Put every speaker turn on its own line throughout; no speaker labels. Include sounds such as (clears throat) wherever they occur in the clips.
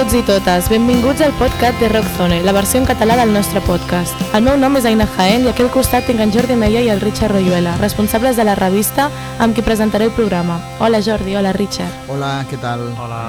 tots i totes, benvinguts al podcast de Rockzone, la versió en català del nostre podcast. El meu nom és Aina Jaén i aquí al costat tinc en Jordi Meia i el Richard Royuela, responsables de la revista amb qui presentaré el programa. Hola Jordi, hola Richard.
Hola, què tal?
Hola.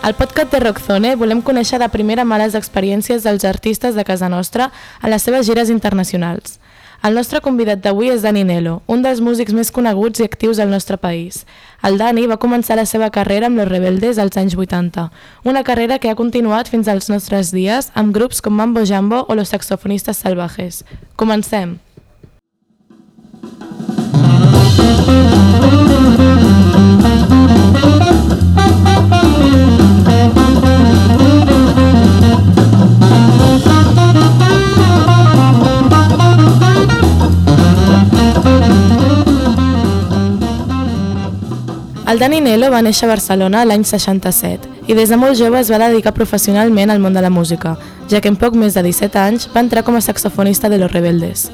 Al podcast de Rockzone volem conèixer de primera mà les experiències dels artistes de casa nostra a les seves gires internacionals. El nostre convidat d'avui és Dani Nelo, un dels músics més coneguts i actius al nostre país. El Dani va començar la seva carrera amb Los Rebeldes als anys 80, una carrera que ha continuat fins als nostres dies amb grups com Mambo Jambo o Los Saxofonistas Salvajes. Comencem! El Dani Nelo va néixer a Barcelona l'any 67 i des de molt jove es va dedicar professionalment al món de la música, ja que en poc més de 17 anys va entrar com a saxofonista de Los Rebeldes.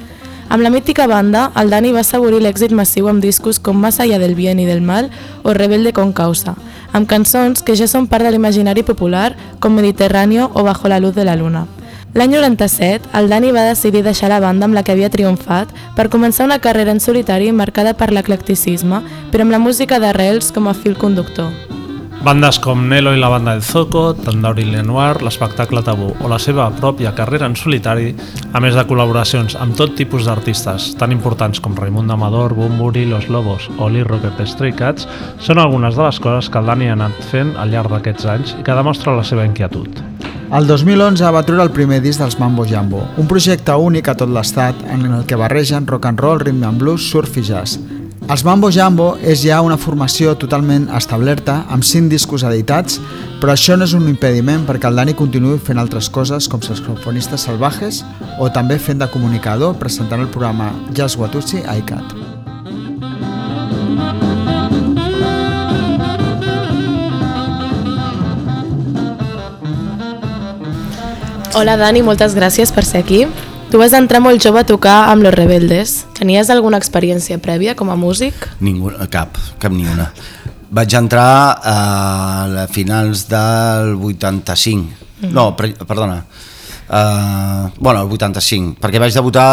Amb la mítica banda, el Dani va assegurir l'èxit massiu amb discos com Más allá del bien y del mal o Rebelde con causa, amb cançons que ja són part de l'imaginari popular com Mediterráneo o Bajo la luz de la luna. L'any 97, el Dani va decidir deixar la banda amb la que havia triomfat per començar una carrera en solitari marcada per l'eclecticisme, però amb la música d'arrels com a fil conductor.
Bandes com Nelo i la banda del Zoco, Tandauri Lenoir, l'espectacle Tabú o la seva pròpia carrera en solitari, a més de col·laboracions amb tot tipus d'artistes, tan importants com Raimundo Amador, Bumburi, Los Lobos o Lee Rocket Stray Cats, són algunes de les coses que el Dani ha anat fent al llarg d'aquests anys i que demostra la seva inquietud.
El 2011 va treure el primer disc dels Mambo Jambo, un projecte únic a tot l'estat en el que barregen rock and roll, rhythm and blues, surf i jazz. Els Mambo Jambo és ja una formació totalment establerta, amb 5 discos editats, però això no és un impediment perquè el Dani continuï fent altres coses com saxofonistes salvajes o també fent de comunicador presentant el programa Jazz Watusi a ICAT.
Hola Dani, moltes gràcies per ser aquí. Tu vas entrar molt jove a tocar amb Los Rebeldes. Tenies alguna experiència prèvia com a músic?
Ningú, cap, cap ni una. Vaig entrar a finals del 85. Mm. No, per, perdona. Uh, bueno, el 85, perquè vaig debutar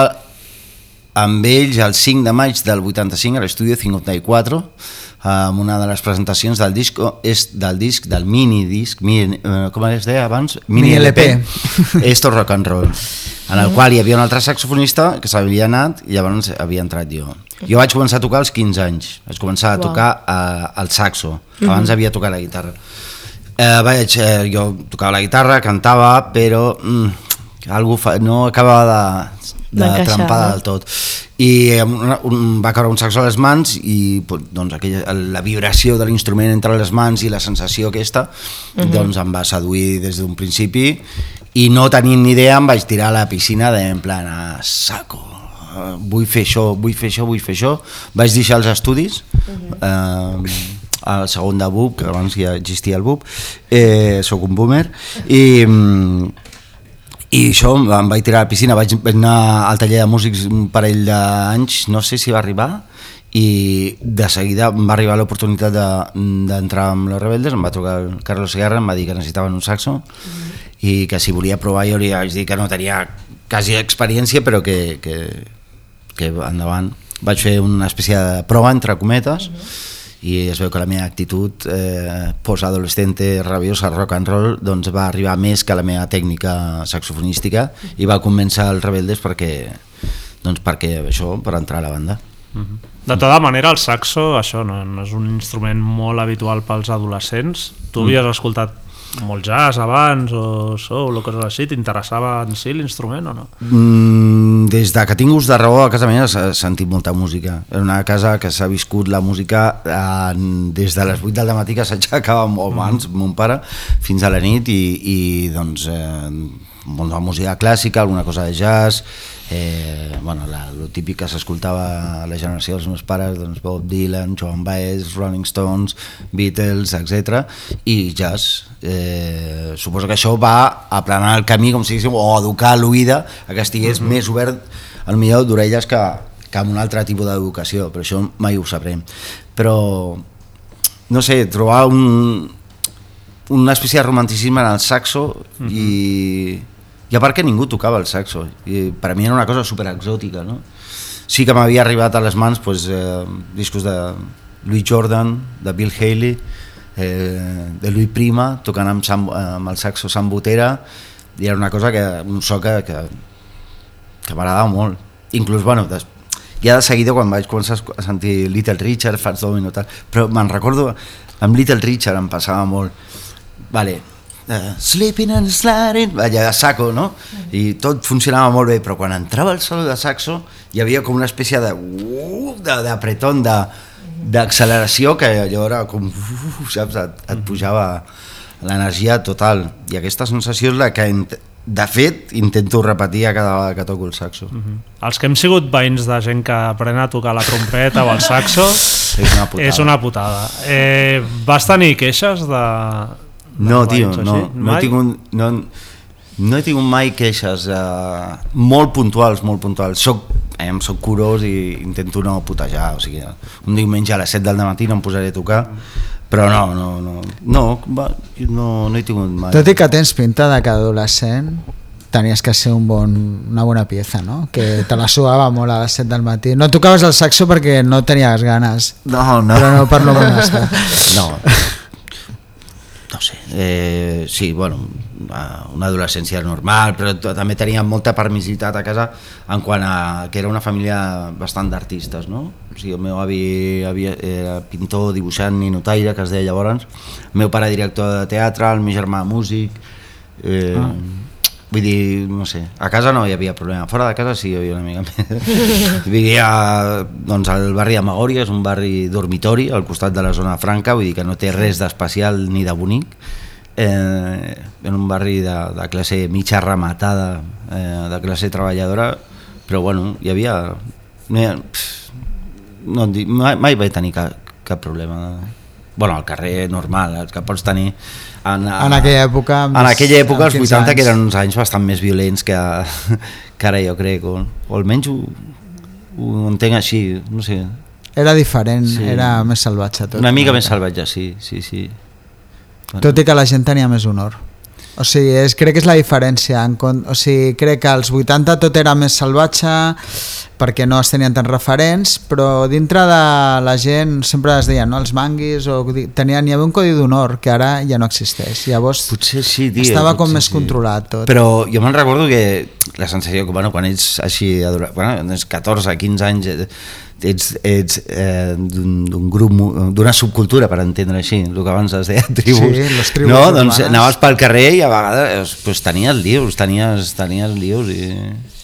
amb ells el 5 de maig del 85 a l'estudi 54 amb una de les presentacions del disc és del disc, del mini disc mini, eh, com es deia abans?
Mini LP.
Esto rock and roll. En el qual hi havia un altre saxofonista que s'havia anat i llavors havia entrat jo. Jo vaig començar a tocar als 15 anys. Vaig començar a
Wow.
tocar eh, el saxo. Abans havia tocat la guitarra. Eh, vaig, eh, jo tocava la guitarra, cantava però mm, algú fa, no acabava de, de
no?
del tot. I una, un, va caure un saxo a les mans i doncs, aquella, la vibració de l'instrument entre les mans i la sensació aquesta doncs em va seduir des d'un principi i no tenint ni idea em vaig tirar a la piscina de, en plan a saco eh, vull fer això, vull fer això, vull fer això. Vaig deixar els estudis eh, al segon de BUP, que abans ja existia el BUP, eh, sóc un boomer, i, i això em vaig tirar a la piscina, vaig, vaig anar al taller de músics un parell d'anys, no sé si va arribar, i de seguida em va arribar l'oportunitat de- d'entrar amb los rebeldes, em va trucar el Carlos Guerra, em va dir que necessitaven un saxo i que si volia provar jo li vaig dir que no tenia quasi experiència però que, que, que endavant. Vaig fer una espècie de prova entre cometes i es veu que la meva actitud eh, post-adolescente rabiosa rock and roll doncs va arribar més que la meva tècnica saxofonística i va convèncer els rebeldes perquè, doncs perquè això, per entrar a la banda.
De tota manera, el saxo, això no, no és un instrument molt habitual pels adolescents. Tu havies escoltat molt jazz abans o soul o coses així, t'interessava en si l'instrument o no?
Mm, des de que tinc ús de raó a casa meva s'ha sentit molta música. Era una casa que s'ha viscut la música eh, des de les 8 del matí que s'aixecava (laughs) molt abans mon pare fins a la nit i, i doncs eh, molta música clàssica, alguna cosa de jazz, eh, bueno, la, lo típic que s'escoltava a la generació dels meus pares, doncs Bob Dylan, Joan Baez, Rolling Stones, Beatles, etc. i jazz. Eh, suposo que això va aplanar el camí, com si diguéssim, o educar l'oïda a que estigués més obert, al millor d'orelles que, que amb un altre tipus d'educació, però això mai ho sabrem. Però, no sé, trobar un, una espècie de romanticisme en el saxo uh -huh. i, i a part que ningú tocava el saxo i per a mi era una cosa super exòtica no? sí que m'havia arribat a les mans pues, eh, discos de Louis Jordan de Bill Haley eh, de Louis Prima tocant amb, Sam, amb el saxo Sam Botera i era una cosa que un so que, que, que m'agradava molt inclús bueno, des, ja de seguida quan vaig començar a sentir Little Richard, Fats Domino tal, però me'n recordo amb Little Richard em passava molt vale, uh, sleeping and sliding allà de saco, no? i tot funcionava molt bé, però quan entrava el solo de saxo hi havia com una espècie de uh, d'apretón de, d'acceleració que allò era com uh, saps, et, et pujava l'energia total i aquesta sensació és la que de fet, intento repetir a cada vegada que toco el saxo. Uh
-huh. Els que hem sigut veïns de gent que apren a tocar la trompeta o el saxo (laughs)
és una putada.
És una putada. Eh, vas tenir queixes de...
no, tio, no, no, he tingut, no, no he tingut mai queixes eh, molt puntuals, molt puntuals. Soc, eh, soc curós i intento no putejar, o sigui, un diumenge a les 7 del matí no em posaré a tocar, però no, no, no, no, va, no, no he tingut mai.
Tot i que tens pinta de que adolescent tenies que ser un bon, una bona pieza, no? Que te la suava molt a les 7 del matí. No tocaves el saxo perquè no tenies ganes.
No, no.
Però no per lo bon
No. Sé, eh, sí, bueno, una adolescència normal, però també teníem molta permissivitat a casa en quant a que era una família bastant d'artistes, no? O sigui, el meu avi havia, era pintor, dibuixant i notaire, que es deia llavors, el meu pare director de teatre, el meu germà músic, eh, ah Vull dir, no sé, a casa no hi havia problema, fora de casa sí hi havia una mica més. (laughs) Vivia doncs, al barri de Magòria, és un barri dormitori al costat de la zona franca, vull dir que no té res d'especial ni de bonic, eh, en un barri de, de classe mitja rematada, eh, de classe treballadora, però bueno, hi havia... No, mai, mai vaig tenir cap, cap problema. Bueno, al carrer normal, el que pots tenir
en, en aquella època
en aquella època els 80 anys. que eren uns anys bastant més violents que, (laughs) que ara jo crec o, o almenys ho, ho entenc així no sé
era diferent, sí. era més salvatge tot
una mica més salvatge, sí, sí, sí.
Bueno. tot i que la gent tenia més honor o sigui, és, crec que és la diferència en, o sigui, crec que als 80 tot era més salvatge perquè no es tenien tants referents, però dintre de la gent sempre es deien no, els manguis, o tenien, hi havia un codi d'honor que ara ja no existeix. Llavors
potser sí, tia,
estava com més
sí.
controlat tot.
Però jo me'n recordo que la sensació que bueno, quan ets així, bueno, 14, 15 anys, eh, ets, ets eh, d'un grup, d'una subcultura, per entendre així, el que abans es deia tribus.
Sí, les tribus
no? Doncs anaves pel carrer i a vegades pues, tenies lius, tenies, tenies lius i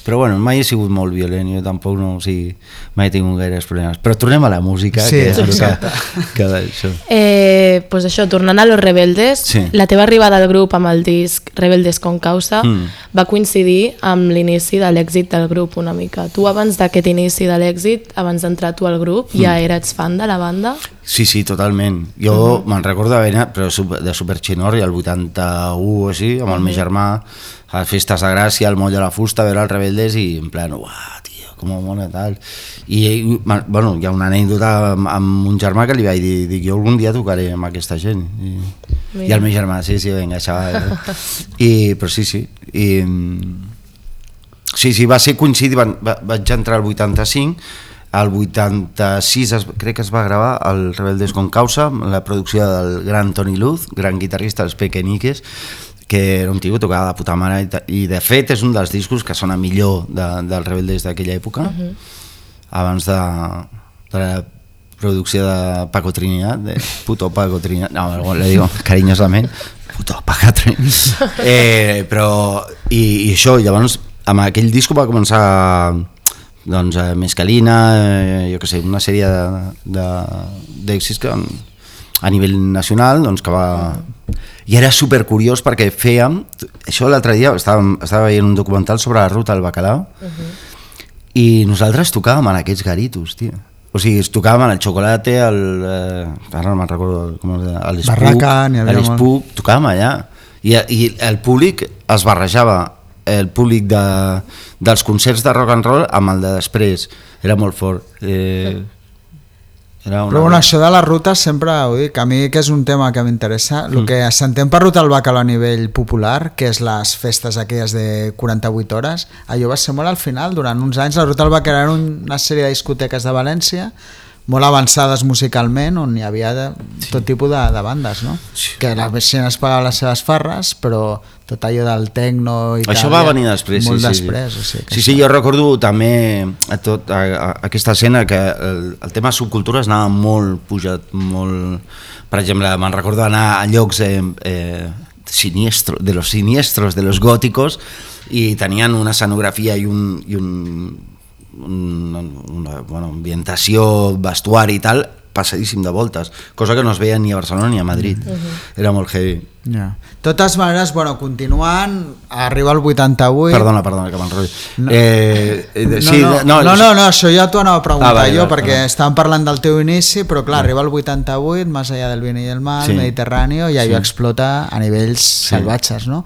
però bueno, mai he sigut molt violent, jo tampoc no, o sigui, mai he tingut gaires problemes. Però tornem a la música,
sí,
que és el que, que això.
Eh, pues això, tornant a Los Rebeldes, sí. la teva arribada al grup amb el disc Rebeldes con causa mm. va coincidir amb l'inici de l'èxit del grup una mica. Tu abans d'aquest inici de l'èxit, abans d'entrar tu al grup, mm. ja eres fan de la banda?
Sí, sí, totalment. Jo uh -huh. me'n recordo d'haver anat però de Super Xinori el 81 o així, amb el uh -huh. meu germà a les festes de Gràcia, al moll de la fusta, a veure els rebeldes i en plan, uah, tio, com mona tal. I, bueno, hi ha una anècdota amb, amb un germà que li vaig dir, dic, jo algun dia tocaré amb aquesta gent. I, i el meu germà, sí, sí, vinga, xaval. (laughs) I, però sí, sí. I, sí, sí, va ser coincidir, va, vaig entrar al 85, al 86 es, crec que es va gravar el Rebeldes con Causa, la producció del gran Toni Luz, gran guitarrista dels Pequeniques, que era un tio que tocava de puta mare i, i de fet és un dels discos que sona millor de, del Rebeldes d'aquella època uh -huh. abans de, de la producció de Paco Trinidad de puto Paco Trinidad no, le digo (laughs) cariñosament puto Paco Trinidad (laughs) eh, però i, i això, llavors amb aquell disco va començar doncs Mescalina eh, jo que sé, una sèrie d'èxits que a nivell nacional doncs, que va, i era super curiós perquè fèiem, això l'altre dia estava, estava veient un documental sobre la ruta del bacalao uh -huh. i nosaltres tocàvem en aquests garitos, tio. O sigui, tocàvem en el xocolate, el, eh, ara no me'n recordo com es deia, l'Espuc, tocàvem allà. I, I el públic es barrejava el públic de, dels concerts de rock and roll amb el de després. Era molt fort. Eh, Era una...
Però bueno, això de les rutes sempre ho dic, a mi que és un tema que m'interessa, el que s'entén per ruta al bacalao a nivell popular, que és les festes aquelles de 48 hores, allò va ser molt al final, durant uns anys la ruta al bacalao era una sèrie de discoteques de València molt avançades musicalment on hi havia de, tot tipus de, de bandes no?
Sí.
que la gent es pagava les seves farres però tot allò del tecno i
Això
tal,
va venir després,
molt
sí,
després
sí.
o sigui,
Sí, sí, jo recordo també a tot, a, a, aquesta escena que el, el tema subcultures anava molt pujat, molt... Per exemple, me'n recordo anar a llocs eh, eh, siniestro, de los siniestros, de los góticos, i tenien una escenografia i un, i un, una, una bueno, ambientació, vestuari i tal, passadíssim de voltes, cosa que no es veia ni a Barcelona ni a Madrid. Uh -huh. Era molt heavy.
De totes maneres, bueno, continuant, arriba el 88...
Perdona, perdona, que m'enrotllo.
No.
Eh, eh,
No,
sí,
no,
no,
no, no, no, això ja t'ho anava a preguntar
Ah, vale,
jo,
vale,
perquè
vale.
estàvem parlant del teu inici, però clar, arriba el 88, més allà del bien i el mal,
Sí.
Mediterráneo, i allò
Sí.
explota a nivells salvatges, no?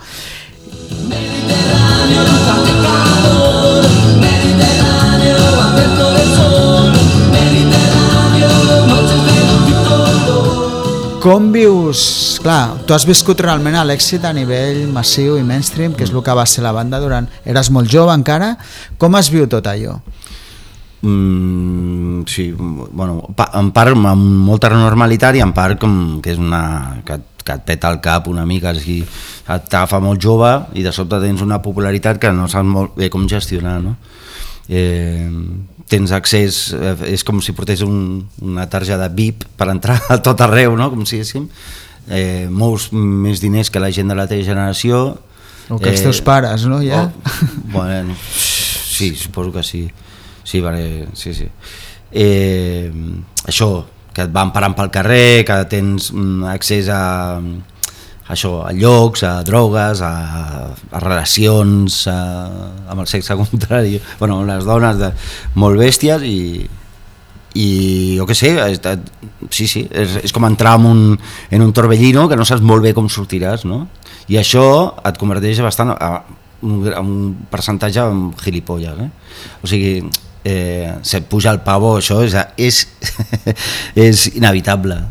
Com vius... Clar, tu has viscut realment l'èxit a nivell massiu i mainstream, que és el que va ser la banda durant... Eres molt jove encara. Com has viu tot allò?
Mm, sí, bueno, en part amb molta normalitat i en part com que és una que, que et peta el cap una mica així, t'agafa molt jove i de sobte tens una popularitat que no saps molt bé com gestionar no? eh, tens accés eh, és com si portés un, una targeta VIP per entrar a tot arreu no? com si diguéssim eh, molts més diners que la gent de la teva generació
O que els teus pares, no, ja?
o, bueno, sí, suposo que sí sí, perquè, sí, sí. Eh, això, que et van parant pel carrer, que tens mm, accés a això, a llocs, a drogues, a, a relacions a, amb el sexe (laughs) contrari, bueno, les dones de, molt bèsties i, i jo què sé, és, sí, sí, és, és com entrar en un, en un torbellino que no saps molt bé com sortiràs, no? I això et converteix bastant a, un, a un percentatge en gilipolles, eh? O sigui, eh, se't puja el pavo, això és, és, (laughs) és inevitable,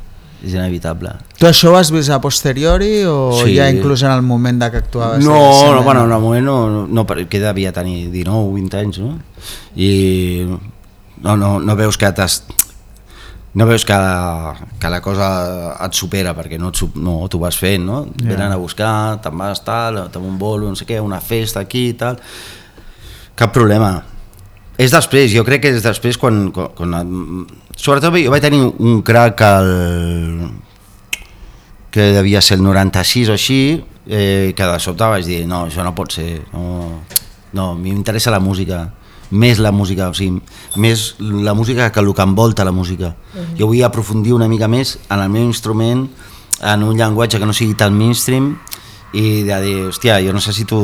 és inevitable.
Tu això ho has vist a posteriori o
Sí.
ja inclús en el moment de que actuaves?
No, no,
en-
bueno, en el moment no, no, no perquè devia tenir 19 20 anys, no? I no, no, no veus que t'has no veus que, que la cosa et supera perquè no, et no tu vas fent, no?
Ja.
Venen a buscar, te'n vas tal, te'n un bolo, no sé què, una festa aquí i tal. Cap problema. És després, jo crec que és després quan, quan, quan sobretot jo vaig tenir un crack al, que devia ser el 96 o així, eh, que de sobte vaig dir, no, això no pot ser, no, no m'interessa la música, més la música, o sigui, més la música que el que envolta la música. Jo vull aprofundir una mica més en el meu instrument, en un llenguatge que no sigui tan mainstream, i de dir, hòstia, jo necessito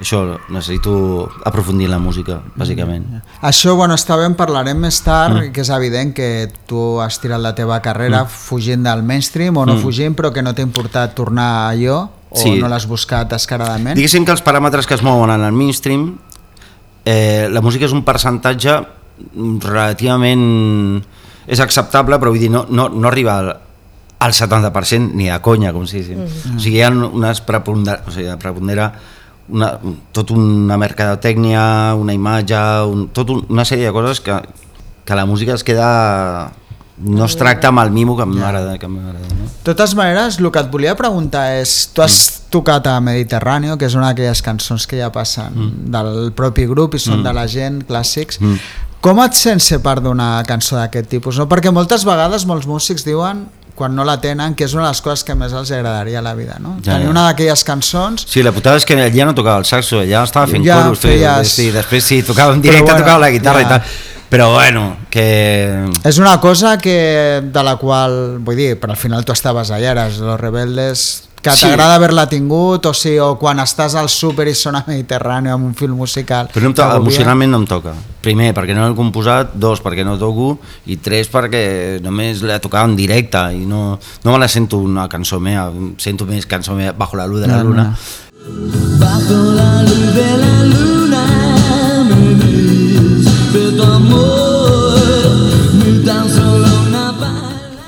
això, necessito aprofundir la música, bàsicament.
Això, bueno, està bé, en parlarem més tard,
Mm.
que és evident que tu has tirat la teva carrera fugint del mainstream o no
Mm.
fugint, però que no t'ha importat tornar a allò o
Sí.
no l'has buscat descaradament.
Diguéssim que els paràmetres que es mouen en el mainstream, eh, la música és un percentatge relativament... és acceptable, però vull dir, no, no, no arriba al, al 70% ni de conya, com si diguéssim. Mm. O sigui, hi ha unes prepondera, o sigui, prepondera una, tot una mercadotècnia, una imatge, un, tot un, una sèrie de coses que, que la música es queda... no es tracta amb el mimo que m'agrada, m'agrada, no?
De totes maneres, el que et volia preguntar és, tu has tocat a Mediterráneo, que és una d'aquelles cançons que ja passen
Mm.
del propi grup i són de la gent, clàssics.
Mm.
Com et sents ser part d'una cançó d'aquest tipus? No? Perquè moltes vegades molts músics diuen quan no la tenen, que és una de les coses que més els agradaria a la vida, no?
Ja,
Tenir
ja.
una d'aquelles cançons
Sí, la putada és que ja no tocava el saxo, ja estava fent
Ja
coros,
feies-
sí, després sí, tocava en directe,
bueno,
tocava la guitarra
ja.
i tal, però bueno, que...
És una cosa que de la qual, vull dir, però al final tu estaves allà, eres Los Rebeldes, que
Sí.
t'agrada haver-la tingut, o sigui, o quan estàs al súper i sona Mediterrani amb un film musical.
Però no em toca, emocionalment no em toca. Primer, perquè no l'he composat, dos, perquè no toco, i tres, perquè només la tocava en directe, i no, no me la sento una cançó meva, sento més cançó meva bajo la luz de la
La
luna.
luna.
Bajo la luz de la luna me de tu amor, mi danza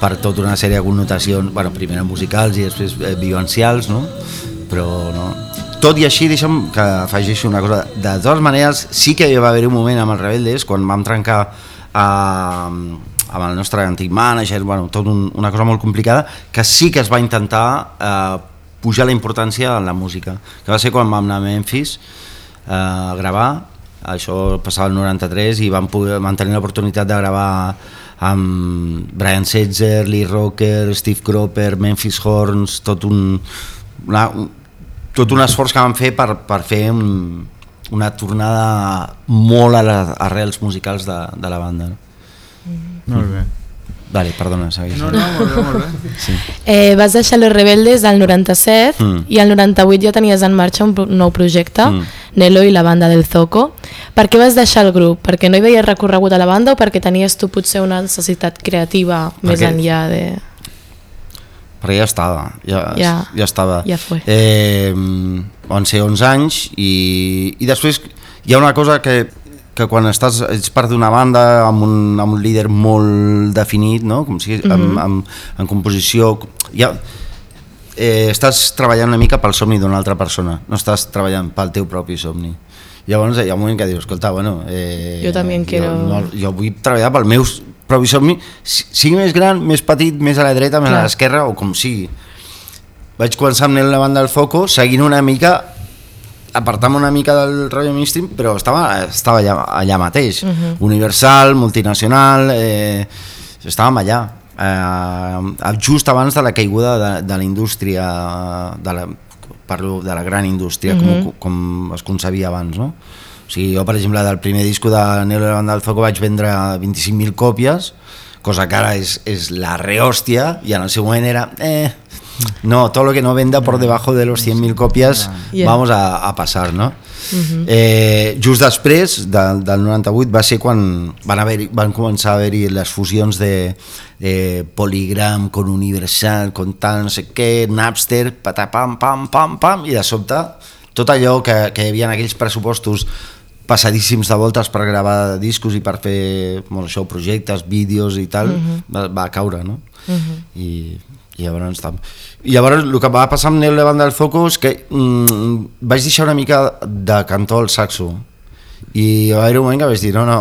per tota una sèrie de connotacions, bueno, primer musicals i després eh, vivencials, no? Però no. Tot i així, deixa'm que afegeixi una cosa. De totes maneres, sí que va haver un moment amb els Rebeldes, quan vam trencar eh, amb el nostre antic manager, bueno, tot un, una cosa molt complicada, que sí que es va intentar eh, pujar la importància en la música, que va ser quan vam anar a Memphis eh, a gravar, això passava el 93 i vam poder mantenir l'oportunitat de gravar amb Brian Setzer, Lee Rocker, Steve Cropper, Memphis Horns, tot un, una, un, tot un esforç que vam fer per, per fer un, una tornada molt a les arrels musicals de, de la banda. No?
Molt bé.
Vale, perdona, segueix.
No, no, molt bé, molt bé.
Sí.
Eh, vas deixar Los Rebeldes al 97
Mm.
i al 98 ja tenies en marxa un nou projecte,
Mm.
Nelo i la banda del Zoco. Per què vas deixar el grup? Perquè no hi veies recorregut a la banda o perquè tenies tu potser una necessitat creativa més
Perquè-
enllà de...
Perquè ja estava, ja, ja.
Ja.
estava.
Ja fue.
Eh, van ser 11 anys i, i després hi ha una cosa que, que quan estàs, ets part d'una banda amb un, amb un líder molt definit, no? com si
Mhm.
amb, amb, en composició, ja, eh, estàs treballant una mica pel somni d'una altra persona, no estàs treballant pel teu propi somni. Llavors hi ha un moment que dius, escolta, bueno... Eh,
Jo també quiero-
Jo, no, jo vull treballar pel meu somni, si- sigui més gran, més petit, més a la dreta, més
Clar.
a l'esquerra o com sigui. Vaig començar amb la banda del Foco, seguint una mica apartant una mica del rotllo mainstream, però estava, estava allà, allà mateix. Universal, multinacional, eh, estàvem allà. Eh, just abans de la caiguda de, de la indústria, de la, parlo de la gran indústria, com, com es concebia abans, no? O sigui, jo, per exemple, del primer disco de Nelo de la Banda del Zoco vaig vendre 25.000 còpies, cosa que ara és, és la rehòstia, i en el seu moment era... Eh, no, todo lo que no venda por debajo de los 100.000 copias
Yeah.
vamos a, a passar, no? eh, just després de, del 98 va ser quan van, haver van començar a haver-hi les fusions de, de Polygram con Universal, con tal, no sé què, Napster, patapam, pam, pam, pam, i de sobte tot allò que, que hi havia en aquells pressupostos passadíssims de voltes per gravar discos i per fer bueno, això, projectes, vídeos i tal, va, va caure, no? I, i llavors, tam- i llavors el que va passar amb Nel Levant del Zoco és que mm, vaig deixar una mica de cantor al saxo i va haver un moment que vaig dir no, no,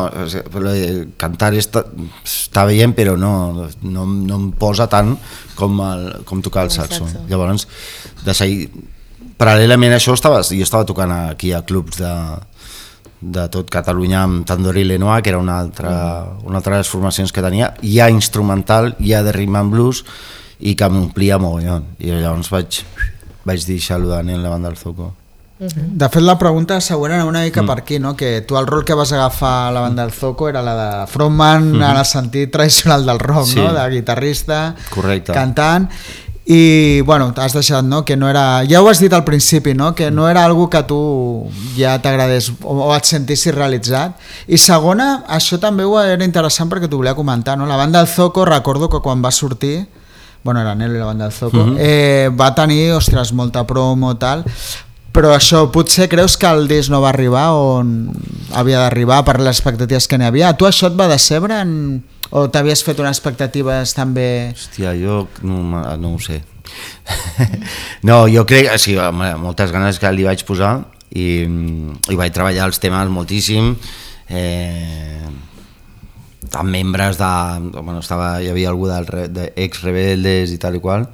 cantar està, està bé però no, no, no em posa tant com, el, com tocar el
el
saxo.
saxo.
llavors de seguir, paral·lelament a això estava, jo estava tocant aquí a clubs de, de tot Catalunya amb Tandori Lenoir, que era una altra, una altra de les formacions que tenia, ja instrumental, ja de rhythm and blues, i que m'omplia mogollon. I llavors vaig, vaig deixar-lo de Nel la banda del Zoco.
De fet, la pregunta següent era una mica per aquí, no? que tu el rol que vas agafar a la banda del Zoco era la de frontman en el sentit tradicional del rock,
Sí.
no? de guitarrista,
Correcte.
cantant, i bueno, t'has deixat, no? que no era... Ja ho has dit al principi, no? que no era algo que tu ja t'agradés o, o et sentissis realitzat. I segona, això també ho era interessant perquè t'ho volia comentar, no? la banda del Zoco, recordo que quan va sortir bueno, era Nelo i la banda del Zoco,
Mhm.
eh, va tenir, ostres, molta promo tal, però això, potser creus que el disc no va arribar on havia d'arribar per les expectatives que n'hi havia. A tu això et va decebre en... o t'havies fet unes expectatives també...
Hòstia, jo no, no ho sé. (laughs) no, jo crec, sí, home, moltes ganes que li vaig posar i, i vaig treballar els temes moltíssim. Eh, amb membres de... Bueno, estava, hi havia algú del, re- de ex-rebeldes i tal i qual,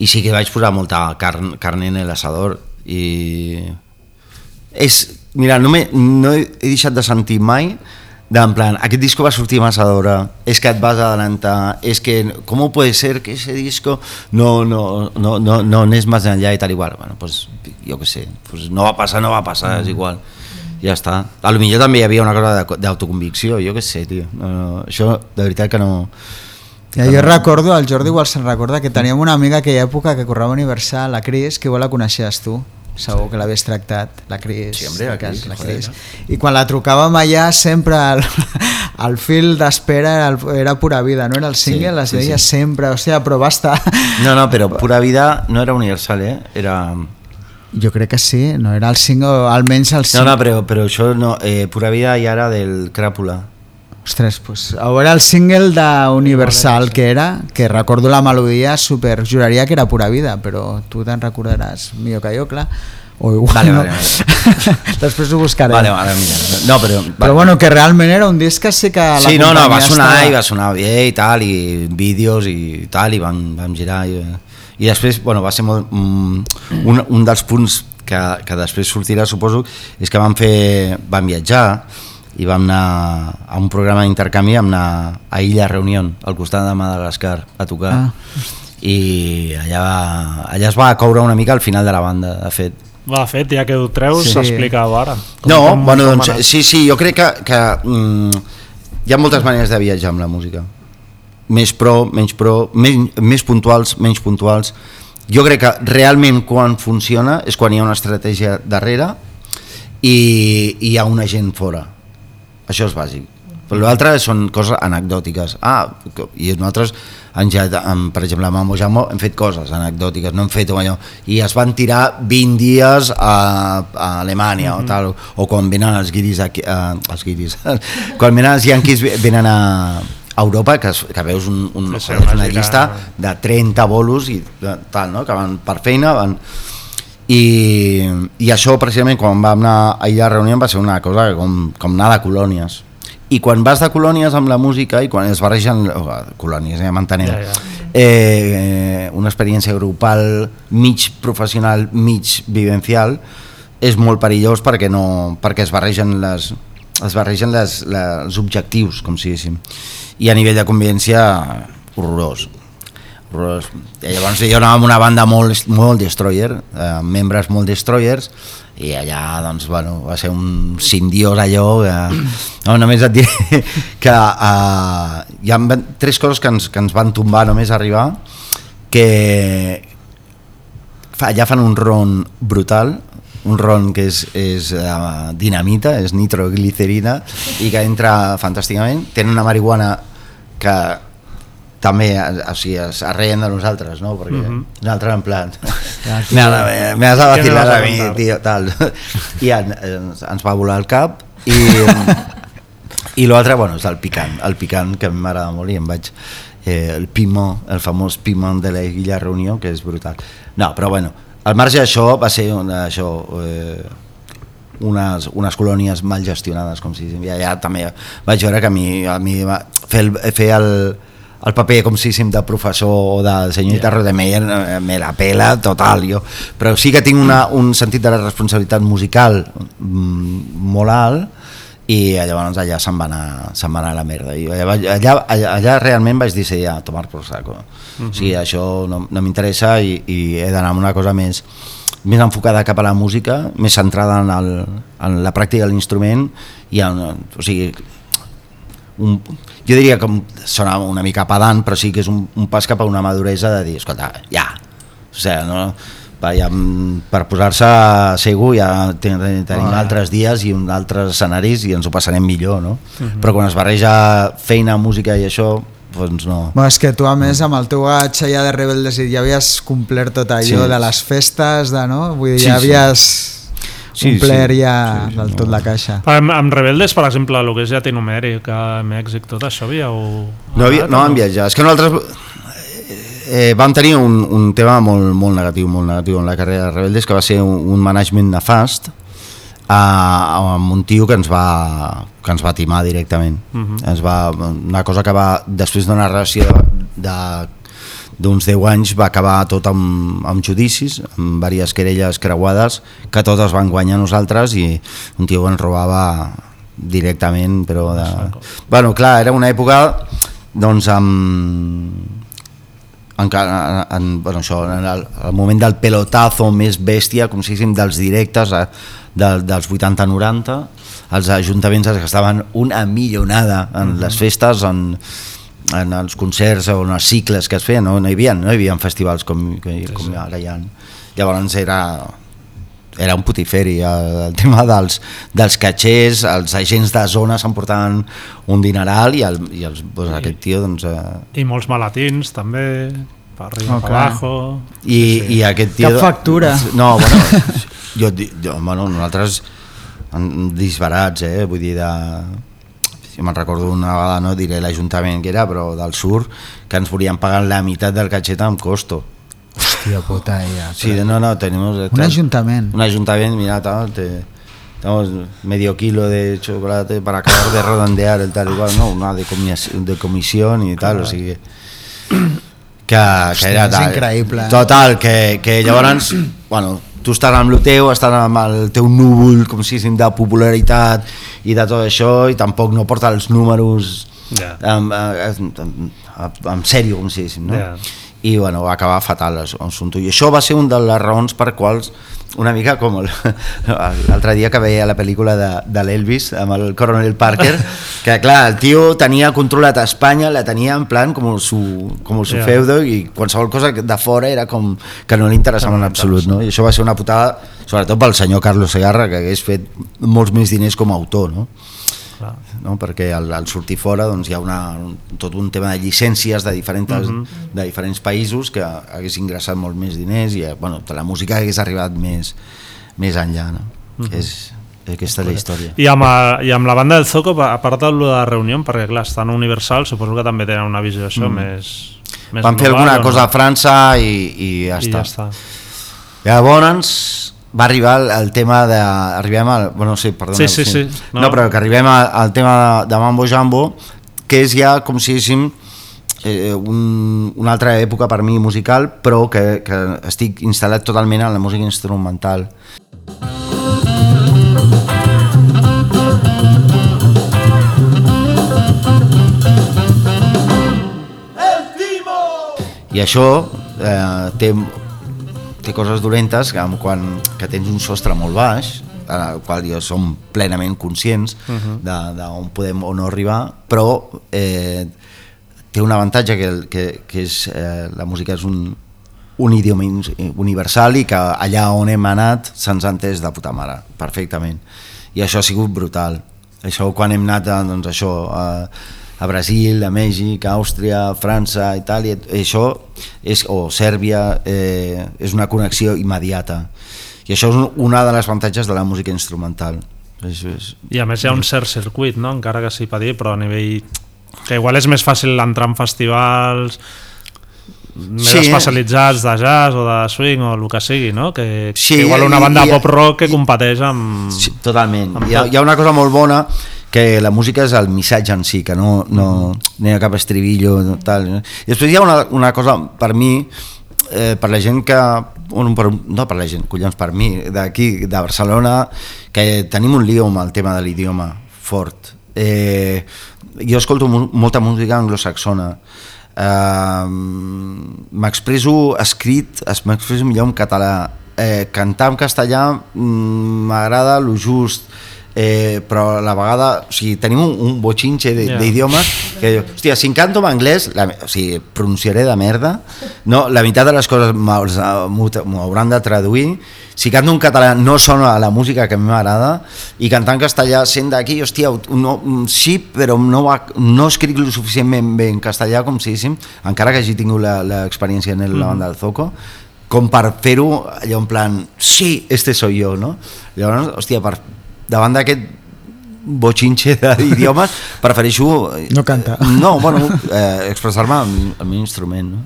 i sí que vaig posar molta carn, carn en l'asador i és, mira, no, me, no he, he deixat de sentir mai de, en plan, aquest disco va sortir massa d'hora, és que et vas adelantar, és que, com puede ser que ese disco no, no, no, no, no anés més enllà i tal igual? Bueno, pues, jo què sé, pues no va passar, no va passar, és igual. Ja està. A lo millor també hi havia una cosa de- d'autoconvicció, jo què sé, tio. No, no, això, de veritat que no...
Ja, jo recordo, el Jordi igual se'n recorda, que teníem una amiga aquella època que correva Universal, la Cris, que igual la coneixies tu segur que l'havies tractat, la Cris.
Sí, hombre, la Cris,
la
joder,
Cris. I quan la trucàvem allà sempre el, (laughs) el fil d'espera era, era pura vida, no era el single,
Sí,
les
sí,
veia
sí.
sempre, hòstia, però va estar...
No, no, però Pura Vida no era universal, eh? Era...
Jo crec que sí, no era el single, almenys el
No,
single.
no, però, però això no, eh, Pura Vida ja era del Cràpula.
Ostres, pues, a veure el single d'Universal que era, que recordo la melodia super, juraria que era pura vida, però tu te'n recordaràs millor que jo, clar. O igual
Vale,
no.
vale, (laughs)
Després ho buscarem.
Vale, vale, mira. No, però...
Però bueno, que realment era un disc que sí que la
Sí, no, no, va sonar
estava-
i va sonar bé i tal, i vídeos i tal, i vam, vam girar. I, I després, bueno, va ser molt, mm, un, un dels punts que, que després sortirà, suposo, és que vam fer, vam viatjar i vam anar a un programa d'intercanvi, vam anar a Illa Reunión, al costat de Madagascar, a tocar.
Ah.
I allà, allà es va coure una mica al final de la banda, de fet.
Va, de fet, ja que ho treus,
Sí.
s'explicava ara. Com-
No,
com-
bueno,
com
doncs,
anat.
sí, sí, jo crec que, que mm, hi ha moltes maneres de viatjar amb la música. Més pro, menys pro, menys, més puntuals, menys puntuals. Jo crec que realment quan funciona és quan hi ha una estratègia darrere i, i hi ha una gent fora. Això és bàsic. Però l'altre són coses anecdòtiques. Ah, i nosaltres, en, ja, en, per exemple, amb Mambo Jambo hem fet coses anecdòtiques, no hem fet allò. I es van tirar 20 dies a, a Alemanya mm -hmm. o tal, o quan venen els guiris aquí, uh, els guiris, (laughs) quan venen els yanquis venen a, a Europa, que, que veus un, un,
Sí, una
una llista de 30 bolos i tal, no? que van per feina, van, i, i això precisament quan vam anar a la reunió va ser una cosa com, com anar de colònies. I quan vas de colònies amb la música i quan es barregen oh, colònies, ja m'entenem
Ja, ja.
eh, una experiència grupal mig professional, mig vivencial és molt perillós perquè, no, perquè es barregen les es barregen les, les, els objectius com si diguéssim. I a nivell de convivència horrorós horrorós. I llavors jo anava amb una banda molt, molt destroyer, eh, membres molt destroyers, i allà doncs, bueno, va ser un sindiós allò que, no, només et diré (laughs) que eh, hi ha tres coses que ens, que ens van tombar només arribar que allà fan un ron brutal un ron que és, és uh, dinamita, és nitroglicerina i que entra fantàsticament tenen una marihuana que també o sigui, es arreien de nosaltres, no? Perquè
Mhm.
nosaltres en plan
Ja,
me, me, me has de vacilar
a
mi, tio, tal. (laughs) I en, ens, ens va volar el cap i, (laughs) i l'altre, bueno, és el picant, el picant que m'agrada molt i em vaig eh, el piment, el famós piment de la Illa Reunió, que és brutal. No, però bueno, al marge d'això va ser una, això, eh, unes, unes colònies mal gestionades, com si i allà també vaig veure que a mi, a mi va fer el, fer el, el paper com si de professor o de senyorita yeah. Rodemeyer eh, me la pela total jo. però sí que tinc una, un sentit de la responsabilitat musical mm, molt alt i llavors allà se'n va anar, se'n va anar a la merda i allà, allà, allà, allà realment vaig dir sí, ja, tomar por saco uh -huh. o sigui, això no, no m'interessa i, i he d'anar amb una cosa més més enfocada cap a la música, més centrada en, el, en la pràctica de l'instrument i en, o sigui, un, jo diria que sona una mica pedant, però sí que és un, un pas cap a una maduresa de dir, escolta, ja, o sigui, no, per, ja, per posar-se segur ja ten, ten, tenim
Ah.
altres dies i uns altres escenaris i ens ho passarem millor, no? Però quan es barreja feina, música i això, doncs no.
Bueno, és que tu, a més, amb el teu gatx allà de Rebeldes ja havies complert tot allò
Sí.
de les festes, de, no? Vull dir,
Sí,
ja havies
Sí,
complert
sí.
ja
Sí, sí,
del
no.
tot la caixa.
Amb, amb Rebeldes, per exemple, el que és Llatinumèric, a Mèxic, tot això havíeu...
No, havia, no
o
vam viatjar. És que nosaltres eh, vam tenir un, un tema molt, molt negatiu, molt negatiu en la carrera de Rebeldes, que va ser un, un management nefast a, amb un tio que ens va, que ens va timar directament. Uh
Mhm.
-huh. ens va, una cosa que va, després d'una relació de d'uns 10 anys va acabar tot amb, amb judicis, amb diverses querelles creuades, que totes van guanyar nosaltres i un tio ens robava directament, però de... Bueno, clar, era una època doncs amb encara en, bueno, això, en el, el moment del pelotazo més bèstia, com si diguéssim, dels directes a, de, dels 80-90 els ajuntaments es gastaven una millonada en les festes en, en els concerts o en els cicles que es feien, no, no, hi, havia, no hi havia festivals com, com, ara hi ha. Llavors era era un putiferi el, el tema dels, dels catxers, els agents de zona s'emportaven un dineral i, el, i els, doncs, aquest tio doncs, eh,
I molts malatins, també, per arriba,
Oh,
per abajo...
i, i aquest tio...
Cap factura.
No, bueno, jo, jo bueno, nosaltres disbarats, eh? vull dir, de... jo me'n recordo una vegada, no diré l'Ajuntament que era, però del sur, que ens volien pagar la meitat del cacheta amb costo.
Hòstia puta, ella.
Sí, no, no, tenemos...
Un ajuntament.
Un ayuntamiento, mira, tal, te, tenemos medio kilo de chocolate para acabar de redondear el tal igual, no, una de, comis de comisión y tal, o sigui que, que
Hòstia,
era tal.
increïble.
Total, que, que llavors, bueno, tu estàs amb el teu, estàs amb el teu núvol, com si de popularitat i de tot això, i tampoc no porta els números
Ja.
en, en, en, en sèrio, com si diguéssim, no?
Ja.
i bueno, va acabar fatal l'assumpte. I això va ser una de les raons per quals una mica com el- (laughs) l'altre dia que veia la pel·lícula de, de l'Elvis amb el Coronel Parker (laughs) que clar, el tio tenia controlat a Espanya la tenia en plan com su, com su
Ja.
feudo i qualsevol cosa de fora era com que no li interessava en absolut no? i això va ser una putada sobretot pel senyor Carlos Segarra que hagués fet molts més diners com a autor no?
Clar.
no? perquè al, al sortir fora doncs, hi ha una, un, tot un tema de llicències de diferents, de diferents països que hagués ingressat molt més diners i eh, bueno, la música hagués arribat més, més enllà no? és, aquesta és la història
I amb, el- I amb la banda del Zoco, a part de la reunió, perquè clar, estan Universal, suposo que també tenen una visió això més, més
van fer
global,
alguna
o
cosa a
no?
França i, i ja
I
està.
ja està.
Llavors va arribar el, el tema de... Arribem al... Bueno, sí, perdona.
Sí, sí, sí.
No,
No.
no però que arribem al, al tema de, de Mambo Jambo, que és ja com si diguéssim eh, un, una altra època per mi musical, però que, que estic instal·lat totalment en la música instrumental. I això eh, té, té coses dolentes que, quan, que tens un sostre molt baix, en el qual jo som plenament conscients uh -huh. d'on podem o no arribar, però eh, té un avantatge que, que, que és eh, la música és un, un idioma universal i que allà on hem anat se'ns ha entès de puta mare, perfectament. I això ha sigut brutal. Això quan hem anat doncs, això, a, a Brasil, a Mèxic, a Àustria, a França, Itàlia, això és, o Sèrbia, eh, és una connexió immediata. I això és un- una de les avantatges de la música instrumental. És, és,
I a més hi ha un cert circuit, no? encara que sigui dir, però a nivell... que igual és més fàcil entrar en festivals més
Sí.
especialitzats de jazz o de swing o el que sigui, no? Que,
Sí,
que igual una banda
i-
pop rock que competeix amb...
Sí, totalment.
Amb
Hi ha, hi ha una cosa molt bona que la música és el missatge en si, que no, no, no hi ha cap estribillo no, tal. I després hi ha una, una cosa, per mi, eh, per la gent que... Bueno, per, no per la gent, collons, per mi, d'aquí, de Barcelona, que tenim un lío amb el tema de l'idioma fort. Eh, jo escolto molta música anglosaxona, eh, m'expreso escrit, es- m'expreso millor en català, eh, cantar en castellà mm, m'agrada lo just, eh, però a la vegada o sigui, tenim un, un
Ja.
d'idiomes que diu, hòstia, si canto en anglès la, o sigui, pronunciaré de merda no, la meitat de les coses m'haus- m'ho m'ho hauran de traduir si canto en català no sona a la música que a mi m'agrada i cantar en castellà sent d'aquí, hòstia, no, mm, sí, però no, va, no escric lo suficientment bé en castellà com si diguéssim, encara que hagi tingut la- l'experiència en el, la banda del Zoco, com per fer-ho allò en plan, sí, este soy yo, no? Llavors, hòstia, per, davant d'aquest bochinche d'idiomes, (laughs) prefereixo...
No cantar.
No, bueno, eh, expressar-me amb el meu instrument, no?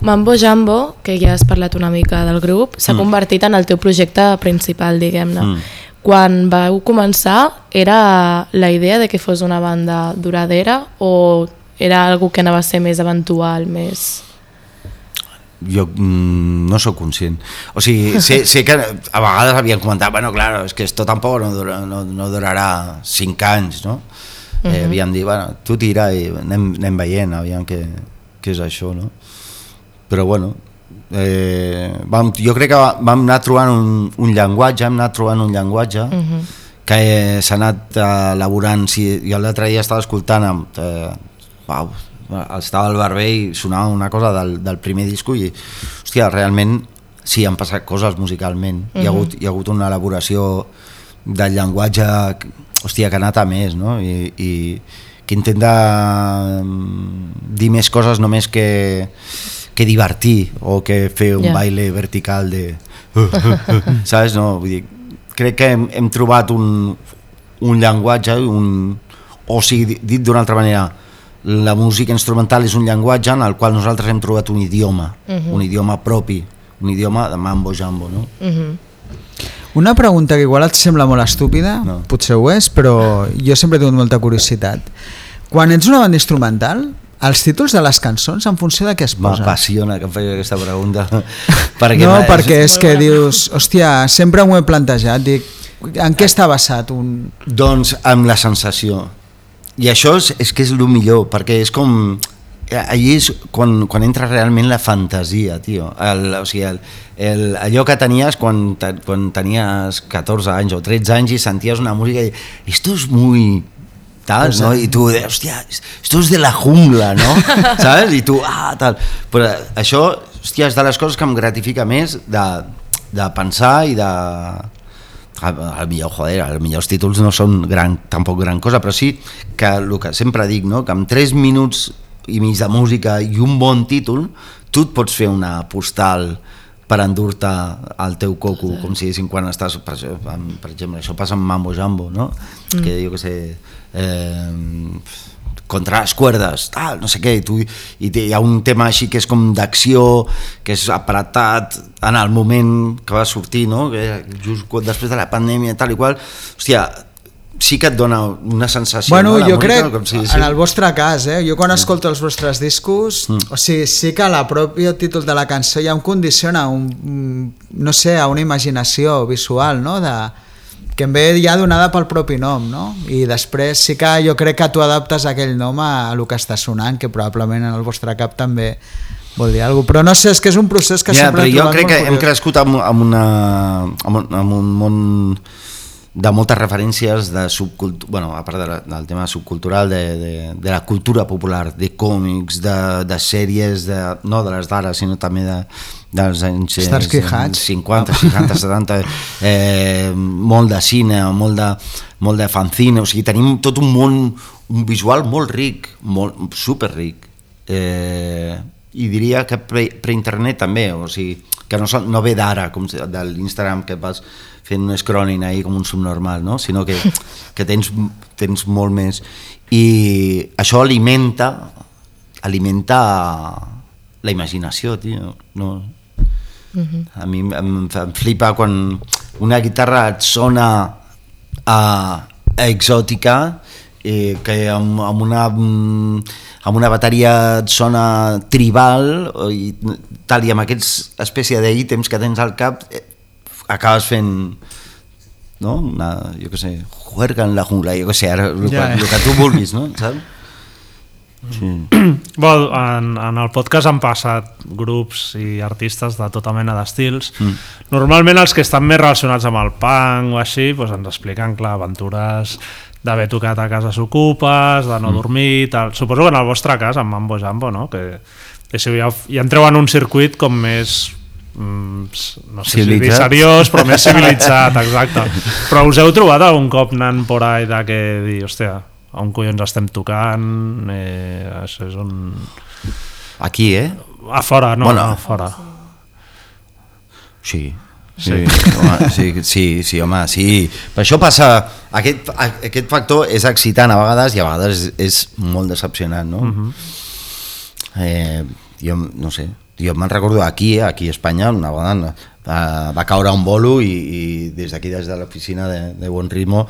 Mambo Jambo, que ja has parlat una mica del grup, s'ha convertit en el teu projecte principal, diguem-ne.
Mm.
Quan vau començar, era la idea de que fos una banda duradera o era algo que anava a ser més eventual, més...
jo mm, no sóc conscient o sigui, sé, (laughs) sé que a vegades havien comentat bueno, claro, és que esto tampoc no, dura, no, no durarà 5 anys no? eh, havien dit, bueno, tu tira i anem, anem veient, aviam què, què és això no? però bueno eh, vam, jo crec que vam anar trobant un, un llenguatge hem anat trobant un llenguatge uh -huh. que s'ha anat elaborant si, jo l'altre dia estava escoltant amb, eh, uau, estava al barber i sonava una cosa del, del primer disco i hòstia, realment sí, han passat coses musicalment uh -huh. hi, ha hagut, hi ha hagut una elaboració del llenguatge hòstia, que ha anat a més no? I, i que intenta mm, dir més coses només que, que divertir o que fer un
Ja.
baile vertical de (laughs) saps? No, vull dir, crec que hem, hem trobat un, un llenguatge un, o sigui, di- dit d'una altra manera, la música instrumental és un llenguatge en el qual nosaltres hem trobat un idioma, un idioma propi, un idioma de mambo jambo, no?
Una pregunta que igual et sembla molt estúpida,
No.
potser ho és, però jo sempre he tingut molta curiositat. Quan ets una banda instrumental, els títols de les cançons en funció de què es posen?
M'apassiona que em faci aquesta pregunta. (laughs) perquè
no, perquè és que dius, hòstia, sempre m'ho he plantejat, dic, en què està basat un...
Doncs amb la sensació. I això és, és que és el millor, perquè és com... Allí és quan, quan entra realment la fantasia, tio. El, o sigui, el, el, allò que tenies quan, te, quan tenies 14 anys o 13 anys i senties una música i esto es muy tal, no? I tu, hòstia, esto es de la jungla, no? (laughs) Saps? I tu, ah, tal. Però això, hòstia, és de les coses que em gratifica més de, de pensar i de, al millor, joder, els millors títols no són gran, tampoc gran cosa, però sí que el que sempre dic, no? que amb 3 minuts i mig de música i un bon títol, tu et pots fer una postal per endur-te al teu coco, com si diguéssim quan estàs, per, per exemple, això passa amb Mambo Jambo, no? Mm. Que jo que sé, eh, contra les cuerdes, tal, no sé què, i, tu, i hi ha un tema així que és com d'acció, que és apretat en el moment que va sortir, no? que just després de la pandèmia, tal i qual, hòstia, sí que et dona una sensació.
Bueno,
no?
Jo
música,
crec,
com si
en
diguéssim-
el vostre cas, eh, jo quan escolto els vostres discos, o sigui, sí que la pròpia títol de la cançó ja em condiciona un, un- no sé, a una imaginació visual, no?, de, que em ve ja donada pel propi nom, no? I després sí que jo crec que tu adaptes aquell nom a, a el que està sonant, que probablement en el vostre cap també vol dir alguna cosa. Però no sé, és que és un procés que
Ja,
sempre
però jo crec que hem
curiós.
crescut amb, amb, una, amb, un, amb un món de moltes referències de subcultura, bueno, a part de la, del tema subcultural, de, de, de la cultura popular, de còmics, de, de sèries, de, no de les d'ara, sinó també de, dels anys
Starsky Hutch.
50, 60, 70, eh, molt de cine, molt de, molt de fanzine, o sigui, tenim tot un món, un visual molt ric, molt, super ric. Eh, I diria que pre- pre-internet també, o sigui, que no, són- no ve d'ara, com de l'Instagram que vas fent un scrolling ahí com un subnormal, no? sinó que, (laughs) que tens, tens molt més. I això alimenta alimenta la imaginació, tio. No, a mi em, em flipa quan una guitarra et sona a, a exòtica eh, que amb, amb, una, mm, amb una bateria et sona tribal o i tal i amb aquests espècie d'ítems que tens al cap eh, acabes fent no? Una, jo què sé, juerga en la jungla, jo què sé, ara, el,
Ja,
ja,
eh.
el que tu vulguis, no? Saps? Sí. (clears throat)
Bueno, en, en el podcast han passat grups i artistes de tota mena d'estils. Mm. Normalment els que estan més relacionats amb el punk o així doncs ens expliquen, clar, aventures d'haver tocat a casa s'ocupes, de no dormir, tal. Suposo que en el vostre cas, amb Mambo Jambo, no? que, que si ja, ja entreu en un circuit com més mm, no sé si dir seriós, però més civilitzat, (laughs) exacte. Però us heu trobat algun cop anant por ahí de que dir, hòstia, on collons estem tocant, eh, això és un...
Aquí, eh?
A fora, no,
bueno.
a fora.
Sí. Sí, home, sí, sí, sí, home, sí. Per això passa, aquest, aquest factor és excitant a vegades i a vegades és, és molt decepcionant, no? Uh -huh. eh, jo no sé, jo me'n recordo aquí, aquí a Espanya, una vegada eh, va caure un bolo i, i des d'aquí, des de l'oficina de, de Bon Ritmo,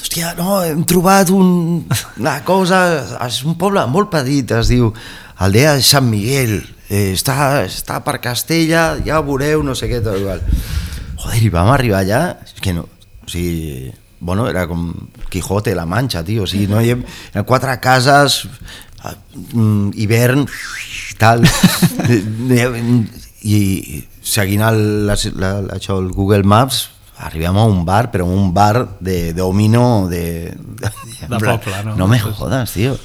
hòstia, no, hem trobat un, una cosa, és un poble molt petit, es diu Aldea de Sant Miguel, eh, està, està per Castella, ja ho veureu, no sé què, tot igual. Joder, i vam arribar allà, és que no, o sigui, bueno, era com Quijote la Manxa, tio, o sigui, no hi ha, eren quatre cases, eh, mm, hivern, tal, (laughs) i seguint el, la, la, això, el Google Maps, arribem a un bar, però un bar de domino de... De,
De poble, no?
No me jodes, tio.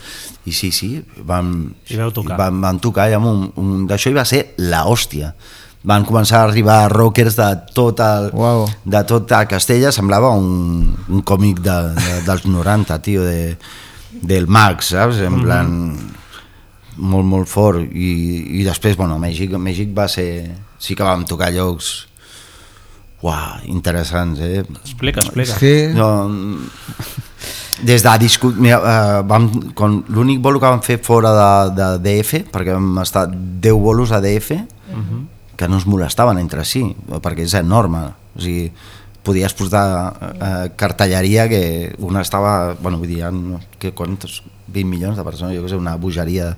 I sí, sí, vam,
I vau tocar.
Vam, vam tocar i amb un, un d'això i va ser la hòstia. Van començar a arribar rockers de tot, el,
Uau.
de tot a Castella, semblava un, un còmic de, de, dels 90, tio, de, del Max, saps? En plan, molt, molt fort. I, i després, bueno, a Mèxic, a Mèxic va ser... Sí que vam tocar llocs uah, interessants, eh?
Explica, explica.
Sí,
No, des de discu... Mira, uh, vam, quan l'únic bolo que vam fer fora de, de DF, perquè vam estar 10 bolos a DF, uh -huh. que no es molestaven entre si, perquè és enorme. O sigui, podies portar eh, cartelleria que una estava, bueno, vull dir, no, que quantos, 20 milions de persones, jo què sé, una bogeria.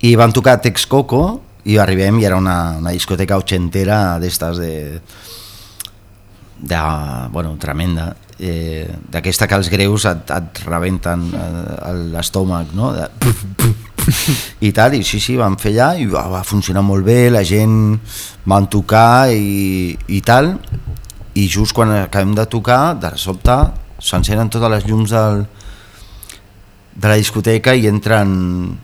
I van tocar Texcoco i arribem i era una, una discoteca ochentera d'estes de, de, bueno, tremenda eh, d'aquesta que els greus et, et rebenten eh, l'estómac no? de, i tal, i sí, sí, vam fer allà i va, va funcionar molt bé, la gent van tocar i, i tal i just quan acabem de tocar de sobte s'encenen totes les llums del, de la discoteca i entren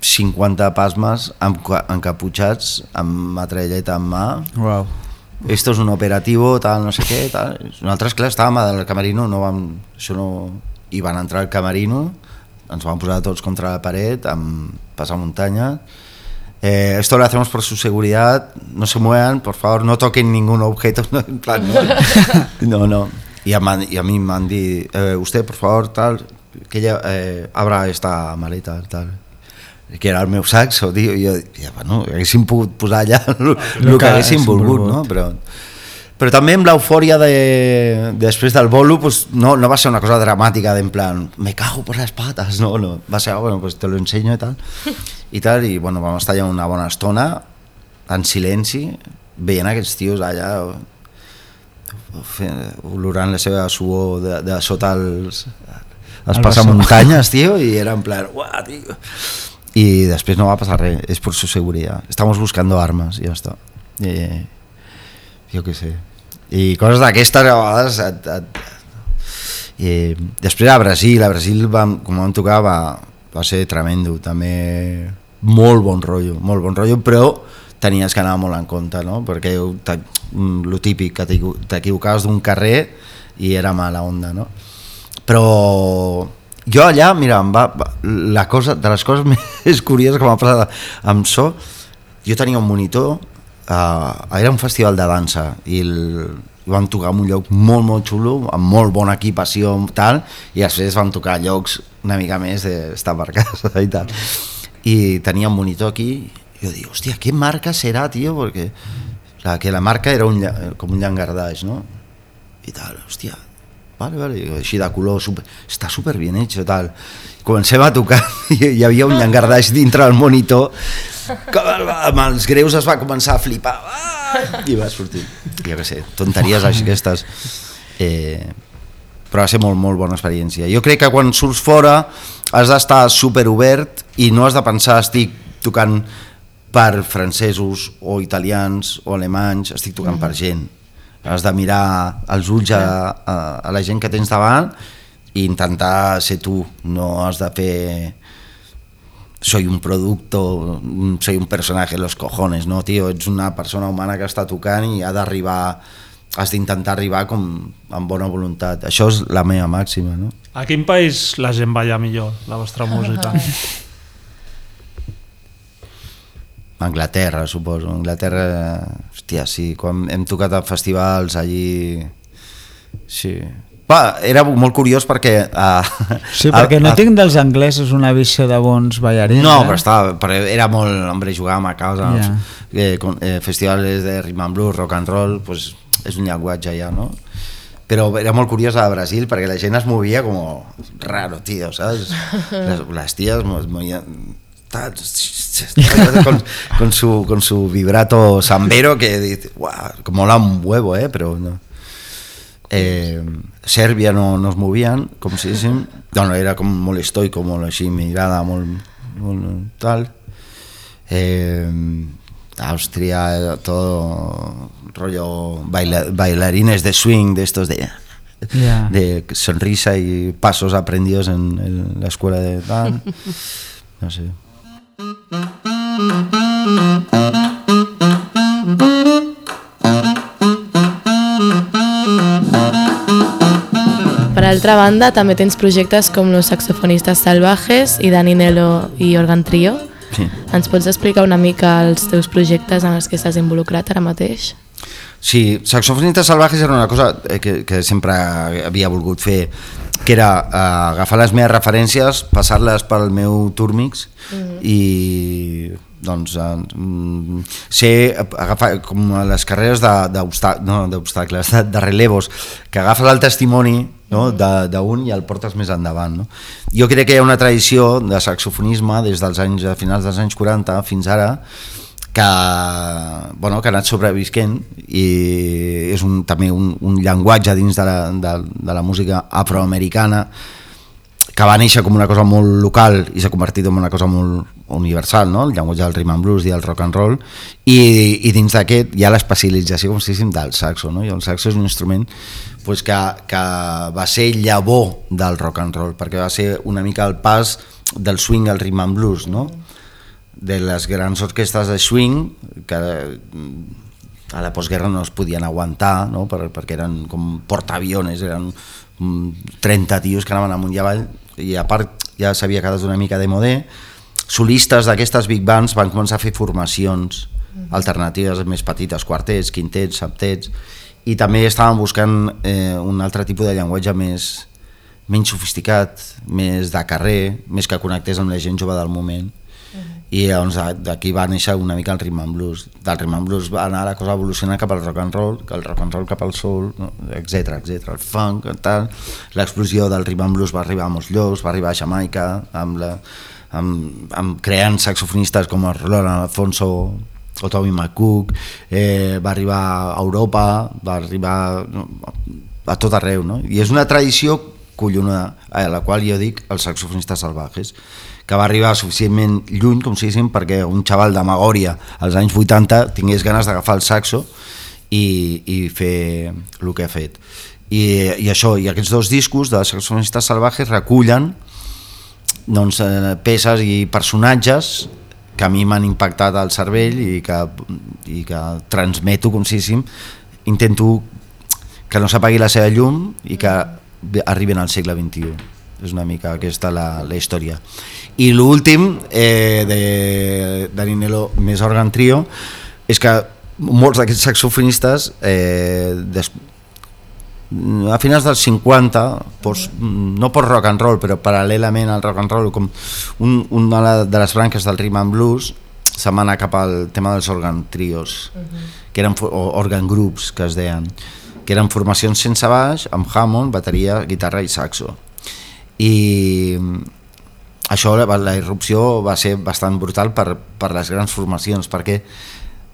50 pasmes amb, encaputxats amb matralleta en mà
Wow.
Esto es un operativo, tal, no sé què, tal. Nosaltres, clar, estàvem al camerino, no vam, això no... I van entrar al camerino, ens van posar tots contra la paret, amb muntanya. Eh, esto lo hacemos por su seguridad, no se muevan, por favor, no toquen ningún objeto. (laughs) No, en plan, no, no. no. Y, a, man- y a mí me han dit, eh, usted, por favor, tal, que ella eh, abra esta maleta, tal que era el meu saxo, tio, i jo, ja, bueno, haguéssim pogut posar allà (laughs) el, el que
que
haguéssim volgut, no? Però, però també amb l'eufòria de, després del bolo pues, no, no va ser una cosa dramàtica de en plan, me cago por las patas, no, no, va ser, ah, bueno, pues te lo enseño i tal, (laughs) i tal, i bueno, vam estar allà una bona estona, en silenci, veient aquests tios allà fent, olorant la seva suor de, de sota els, els
El
passamuntanyes, tio, i era en plan, uah, tio. I després no va passar res, és por su seguridad. Estamos buscando armas i ja està. I, jo què sé. I coses d'aquestes a vegades... Et, et, i després a Brasil, a Brasil vam, com vam tocar va, va ser tremendo, també molt bon rotllo, molt bon rotllo, però tenies que anar molt en compte, no? perquè el típic, que t'equivo- t'equivocaves d'un carrer i era mala onda, no? Però jo allà, mira, em va, la cosa, de les coses (laughs) més curioses que m'ha passat amb so, jo tenia un monitor, uh, era un festival de dansa i el, i vam tocar en un lloc molt, molt xulo, amb molt bona equipació tal, i després vam tocar llocs una mica més d'estar per casa i tal. I tenia un monitor aquí, i jo dic, hòstia, què marca serà, tio? Perquè la, que la marca era un, com un llangardaix, no? I tal, hòstia, vale, vale, així de color, super, està super bien hecho, tal. Comencem a tocar (laughs) i hi havia un llangardaix dintre del monitor que amb els greus es va començar a flipar ah! i va sortir, jo què sé, tonteries aquestes. Eh, però va ser molt, molt bona experiència. Jo crec que quan surts fora has d'estar super obert i no has de pensar estic tocant per francesos o italians o alemanys, estic tocant per gent. Has de mirar els ulls a, a, a la gent que tens davant i intentar ser tu, no has de fer soy un producto, soy un personaje los cojones, no, tio, ets una persona humana que està tocant i ha d'arribar, has d'intentar arribar com amb bona voluntat. Això és la meva màxima, no?
A quin país la gent balla millor, la vostra música?
Anglaterra, suposo. Anglaterra, hòstia, sí, quan hem tocat a festivals allí... Sí. Va, era molt curiós perquè... Uh,
Sí, perquè no tinc dels anglesos una visió de bons ballarins.
No,
eh?
però estava, però era molt... Hombre, jugàvem a casa, yeah. eh, con, eh, festivals de rhythm and blues, rock and roll, pues, és un llenguatge ja, no? Però era molt curiós a Brasil perquè la gent es movia com raro, tío, ¿sabes? (laughs) Les, les tías mo- movían ta- con, con, su, con su vibrato sambero que dice, wow, que mola un huevo, ¿eh? Pero no. Eh, Sèrbia no, no es movien, com si diguéssim, no, era com molt estoico, molt així, mirada, molt, molt tal. Eh, Àustria, todo rollo baila, bailarines de swing, de estos de, de sonrisa y pasos aprendidos en, en la escuela de tal. (laughs) No sé.
Per altra banda, també tens projectes com Los Saxofonistes Salvajes i Dani Nelo i Organ Trio.
Sí.
Ens pots explicar una mica els teus projectes en els que estàs involucrat ara mateix?
Sí, Saxofonistes Salvajes era una cosa eh, que, que sempre havia volgut fer que era uh, agafar les meves referències, passar-les pel meu Turmix mm -hmm. i doncs uh, ser agafar com a les carreres d'obstacles no, de, de relevos que agafes el testimoni no? d'un i el portes més endavant no? jo crec que hi ha una tradició de saxofonisme des dels anys a finals dels anys 40 fins ara que, bueno, que ha anat sobrevisquent i és un, també un, un llenguatge dins de la, de, de la música afroamericana que va néixer com una cosa molt local i s'ha convertit en una cosa molt universal, no? el llenguatge del rhythm and blues i del rock and roll, i, i dins d'aquest hi ha l'especialització, com si del saxo, no? i el saxo és un instrument pues, que, que va ser llavor del rock and roll, perquè va ser una mica el pas del swing al rhythm and blues, no? De les grans orquestes de swing que mm, a la postguerra no es podien aguantar no? Per, perquè eren com portaaviones eren 30 mm, tios que anaven amunt i avall i a part ja s'havia quedat una mica de modé solistes d'aquestes big bands van començar a fer formacions alternatives més petites, quartets, quintets, septets i també estaven buscant eh, un altre tipus de llenguatge més, menys sofisticat, més de carrer, més que connectés amb la gent jove del moment i doncs d'aquí va néixer una mica el rhythm and blues. Del rhythm and blues va anar la cosa evolucionar cap al rock and roll que el rock and roll cap al soul etc etc el funk tal. L'explosió del rhythm and blues va arribar a molts llocs va arribar a Jamaica amb, la, amb, amb creant saxofonistes com el Roland Alfonso o Tommy McCook. Eh, va arribar a Europa va arribar a tot arreu no? i és una tradició collonuda a la qual jo dic els saxofonistes salvajes que va arribar suficientment lluny, com si perquè un xaval de Magòria als anys 80 tingués ganes d'agafar el saxo i, i fer el que ha fet. I, i això, i aquests dos discos de Saxofonistes Salvajes recullen doncs, eh, peces i personatges que a mi m'han impactat al cervell i que, i que transmeto, com si intento que no s'apagui la seva llum i que arriben al segle XXI. És una mica aquesta la, la història. I l'últim eh, de Darinello més Organ Trio és que molts d'aquests saxofonistes eh, des, a finals dels 50 post, no per rock and roll però paral·lelament al rock and roll com un, una de les branques del rhythm and blues se'n va anar cap al tema dels organ trios uh -huh. que eren organ groups que es deien que eren formacions sense baix amb Hammond, bateria, guitarra i saxo i això, la, la irrupció va ser bastant brutal per, per les grans formacions, perquè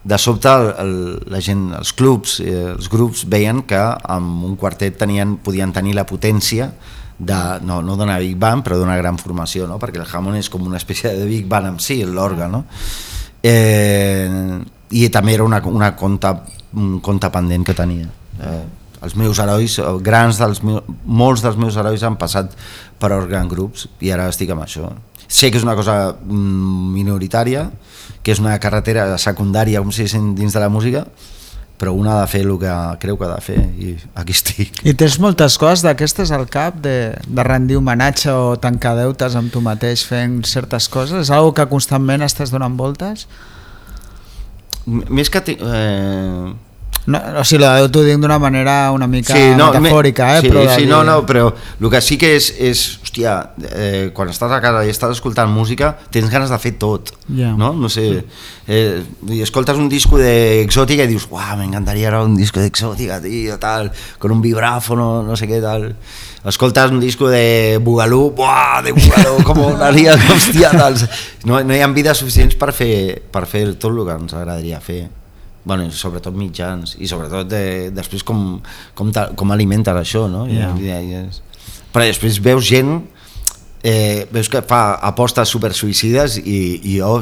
de sobte el, el, la gent, els clubs, eh, els grups veien que amb un quartet tenien, podien tenir la potència de, no, no d'una big band però d'una gran formació, no? perquè el Hammond és com una espècie de big band en si, l'òrgan no? eh, i també era una, una conta, un compte pendent que tenia eh, els meus herois, grans dels meus, molts dels meus herois han passat per organ grups i ara estic amb això. Sé que és una cosa mm, minoritària, que és una carretera secundària, com si dins de la música, però un ha de fer el que creu que ha de fer i aquí estic.
I tens moltes coses d'aquestes al cap de, de rendir homenatge o tancar deutes amb tu mateix fent certes coses? És una que constantment estàs donant voltes?
Més que... Eh
no, o sigui, la t'ho dic d'una manera una mica sí, no, metafòrica, eh?
Sí,
però
sí, no, no, però el que sí que és, és hòstia, eh, quan estàs a casa i estàs escoltant música, tens ganes de fer tot, yeah. no? No sé, eh, i escoltes un disco d'exòtica i dius, uah, m'encantaria ara un disco d'exòtica, tio, tal, con un vibráfono, no sé què, tal. Escoltes un disco de Bugalú, buah, de Bugalú, com anaria, (laughs) hòstia, tal. No, no hi ha vides suficients per fer, per fer tot el que ens agradaria fer bueno, sobretot mitjans i sobretot de, després com, com, ta, com alimentes això no? Yeah. I, i, i, però després veus gent eh, veus que fa apostes super suïcides i, i jo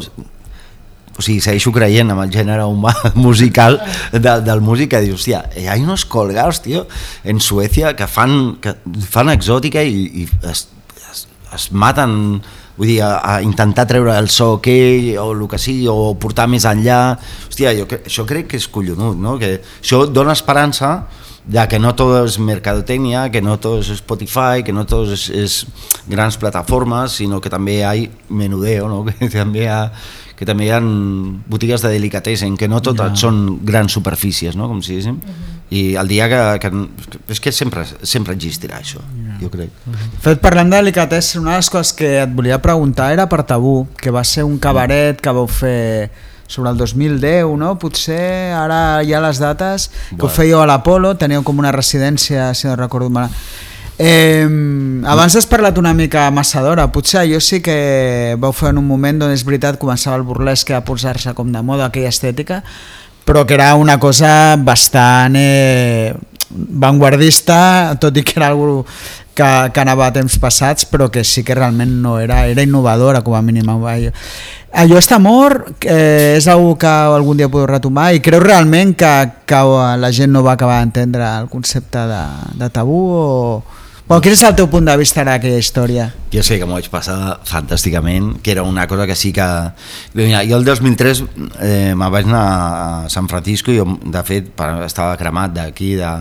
o sigui, segueixo creient amb el gènere humà (laughs) musical de, del músic que dius, hòstia, hi ha uns colgados, tio, en Suècia que fan, que fan exòtica i, i es, es, es maten vull dir, a, a intentar treure el so aquell o el que sigui, o portar més enllà hòstia, jo, això crec que és collonut no? que això dona esperança de que no tot és mercadotècnia, que no tot és Spotify, que no tot és, és grans plataformes, sinó que també hi ha menudeo, no? (laughs) que també hi ha que també hi ha botigues de delicatessen, que no totes yeah. són grans superfícies, no? com si diguéssim. Uh -huh i el dia que, que és que sempre, sempre existirà això jo crec
Fet parlant de delicatès, una de les coses que et volia preguntar era per Tabú, que va ser un cabaret que vau fer sobre el 2010, no? Potser ara hi ha les dates, que ho
Bueno.
fèieu a l'Apolo, teníeu com una residència, si no recordo mal. Eh, abans has parlat una mica massa d'hora, potser allò sí que vau fer en un moment on és veritat començava el burlesc a posar-se com de moda aquella estètica, però que era una cosa bastant eh, vanguardista, tot i que era algú que, que anava a temps passats, però que sí que realment no era, era innovadora com a mínim. Allò, està mort, eh, és algú que algun dia podeu retomar i creu realment que, que la gent no va acabar d'entendre el concepte de, de tabú o... Bueno, quin és el teu punt de vista ara d'aquella història?
Jo sé que m'ho vaig passar fantàsticament, que era una cosa que sí que... Mira, jo el 2003 eh, me'n vaig anar a San Francisco i jo, de fet estava cremat d'aquí, de,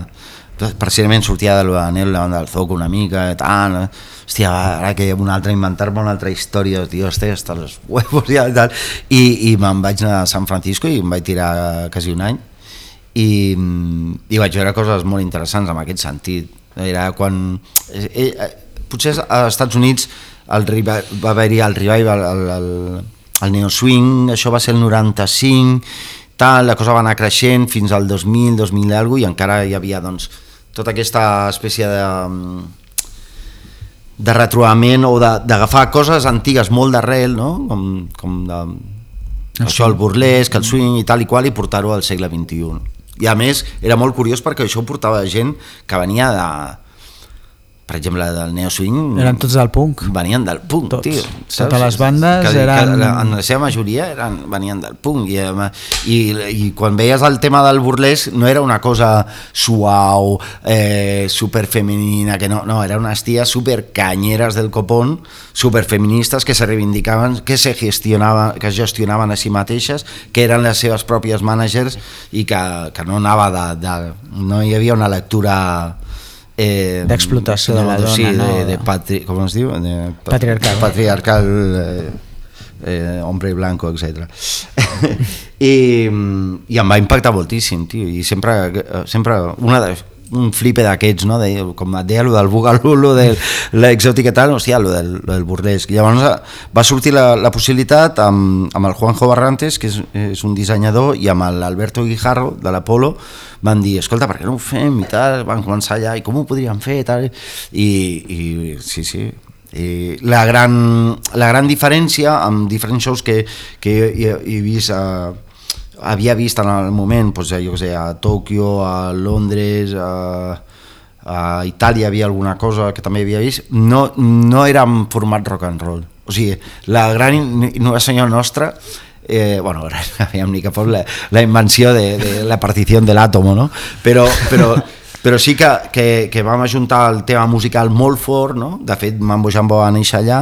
precisament sortia de l'Anel davant del Zoc una mica, i tal, hòstia, ara que un altre inventar-me una altra història, tio, estic hasta los huevos i tal, i, i me'n vaig anar a San Francisco i em vaig tirar quasi un any. I, i vaig veure coses molt interessants en aquest sentit era quan eh, eh, potser als Estats Units el, va haver-hi el revival el, el, el neo swing això va ser el 95 tal, la cosa va anar creixent fins al 2000, 2000 i alguna i encara hi havia doncs, tota aquesta espècie de de retrobament o de- d'agafar coses antigues molt d'arrel, no? com, com de, això, el burlesc, el swing i tal i qual, i portar-ho al segle XXI. I a més, era molt curiós perquè això ho portava gent que venia de, per exemple, del neo swing
Eren tots del punk.
venien del punk,
Tots.
tio.
Totes les bandes
que,
eren-
Que, la- en la seva majoria eren, venien del punk i, eh, i, i quan veies el tema del burlesc no era una cosa suau, eh, superfemenina, que no, no, eren unes ties supercanyeres del copón, superfeministes que se reivindicaven, que se gestionaven, que es gestionaven a si mateixes, que eren les seves pròpies managers i que, que no anava de, de... no hi havia una lectura eh,
D'explotació de la dona,
sí,
no?
de, de patri, com es diu? De,
Patriarcal.
Patriarcal, eh, eh, hombre blanco, etc. (laughs) I, I em va impactar moltíssim, tio, i sempre, eh, sempre una de, un flipe d'aquests, no? De, com et deia, lo del bugalú, de l'exòtic i tal, hòstia, lo del, del burlesc. Llavors eh, va sortir la, la possibilitat amb, amb el Juanjo Barrantes, que és, és un dissenyador, i amb l'Alberto Guijarro, de l'Apolo, van dir, escolta, per què no ho fem i tal, van començar allà, i com ho podríem fer i tal, i, i sí, sí, i la gran, la gran diferència amb diferents shows que, que he, he vist a, havia vist en el moment doncs, jo què sé, a Tòquio, a Londres a, a Itàlia havia alguna cosa que també havia vist no, no era en format rock and roll o sigui, la gran in- innovació nostra eh, bueno, aviam, ni que fos la, la invenció de, de la partició de l'àtomo, no? Però, però, però sí que, que, que vam ajuntar el tema musical molt fort, no? De fet, Mambo Jambo va néixer allà,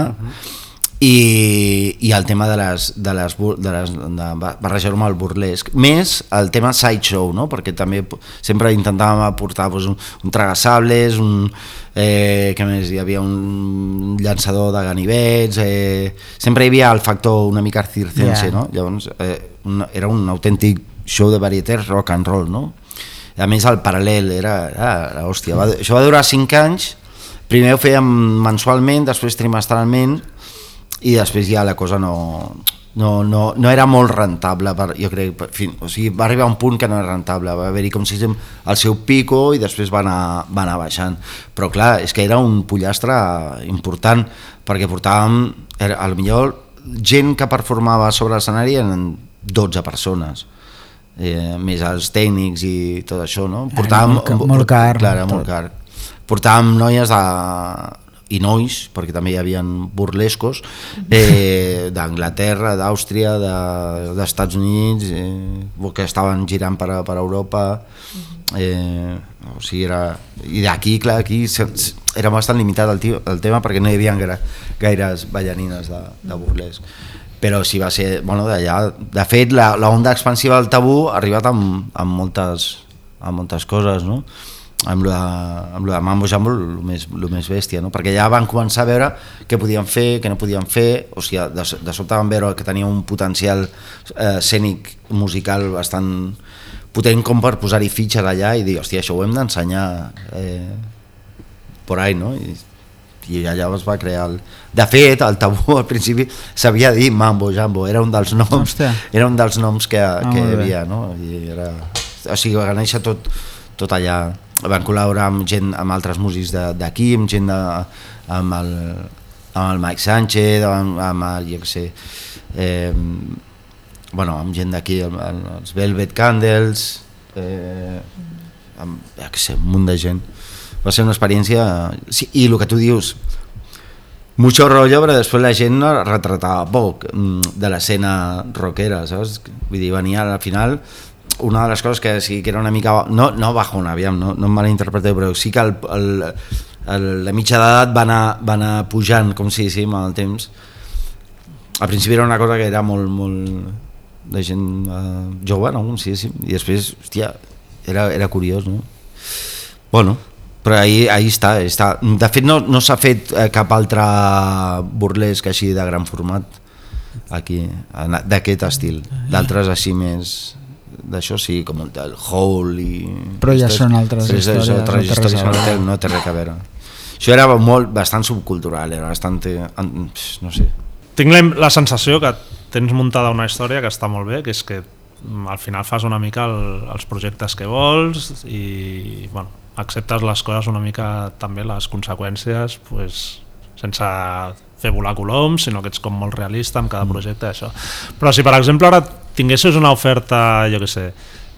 i, i el tema de les, de les, de les de barrejar-ho amb el burlesc més el tema sideshow no? perquè també sempre intentàvem aportar doncs, un, un tragasables un, eh, què més? hi havia un llançador de ganivets eh, sempre hi havia el factor una mica circense
Ja.
no? llavors eh, un, era un autèntic show de varietés rock and roll no? a més el paral·lel era, era, era hòstia, va, això va durar 5 anys primer ho fèiem mensualment després trimestralment i després ja la cosa no, no, no, no era molt rentable per, jo crec, per, fin, o sigui, va arribar a un punt que no era rentable, va haver-hi com si el seu pico i després va anar, va anar baixant però clar, és que era un pollastre important perquè portàvem era, a lo millor gent que performava sobre l'escenari eren 12 persones eh, més els tècnics i tot això no?
molt ca- molt car,
clar, era molt
tot.
car portàvem noies de, i nois, perquè també hi havia burlescos, eh, d'Anglaterra, d'Àustria, de- d'Estats Units, eh, que estaven girant per, a- per Europa, eh, o sigui, era... I d'aquí, clar, aquí se- era bastant limitat el, tio, el tema perquè no hi havia gaire, gaires ballarines de, de burlesc. Però sí va ser, bueno, d'allà de fet la, la onda expansiva del tabú ha arribat amb, amb, moltes, amb moltes coses no? Amb de, amb de Mambo Jambo el més, el més bèstia, no? perquè ja van començar a veure què podien fer, què no podien fer, o sigui, de, de sobte van veure que tenia un potencial eh, escènic musical bastant potent com per posar-hi fitxes allà i dir, hòstia, això ho hem d'ensenyar eh, por ahí, no? I, i allà es va crear el... de fet el tabú al principi sabia dir Mambo Jambo, era un dels noms
Hòstia.
era un dels noms que,
Ah,
que hi havia no? I era, o sigui, va néixer tot, tot allà van col·laborar amb gent amb altres músics d'aquí amb gent de, amb, el, amb el Mike Sánchez amb, amb el, jo què sé eh, bueno, amb gent d'aquí els Velvet Candles eh, amb, ja què sé, un munt de gent va ser una experiència sí, i el que tu dius mucho rollo, però després la gent retratava poc mm, de l'escena rockera, saps? Vull dir, venia al final una de les coses que sí que era una mica... No, no bajona, aviam, no, no em malinterpreteu, però sí que el, el, el, la mitja d'edat va, anar, va anar pujant, com si sí, amb el temps. Al principi era una cosa que era molt, molt de gent eh, jove, no? Com si diguéssim, i després, hòstia, era, era curiós, no? Bueno, però ahí, ahí està, està. De fet, no, no s'ha fet eh, cap altre burlesc així de gran format aquí, d'aquest estil. D'altres així més d'això sí, com el, el Hole i...
Però ja
Aquestes-
són altres
sí,
històries,
són
no
altres històries, no té, no té res a veure. Això era molt, bastant subcultural, era bastant... no sé,
Tinc la, la sensació que tens muntada una història que està molt bé, que és que mm, al final fas una mica el, els projectes que vols i bueno, acceptes les coses una mica també les conseqüències pues, sense fer volar coloms, sinó que ets com molt realista amb cada projecte això. Però si per exemple ara tinguessis una oferta, jo que sé,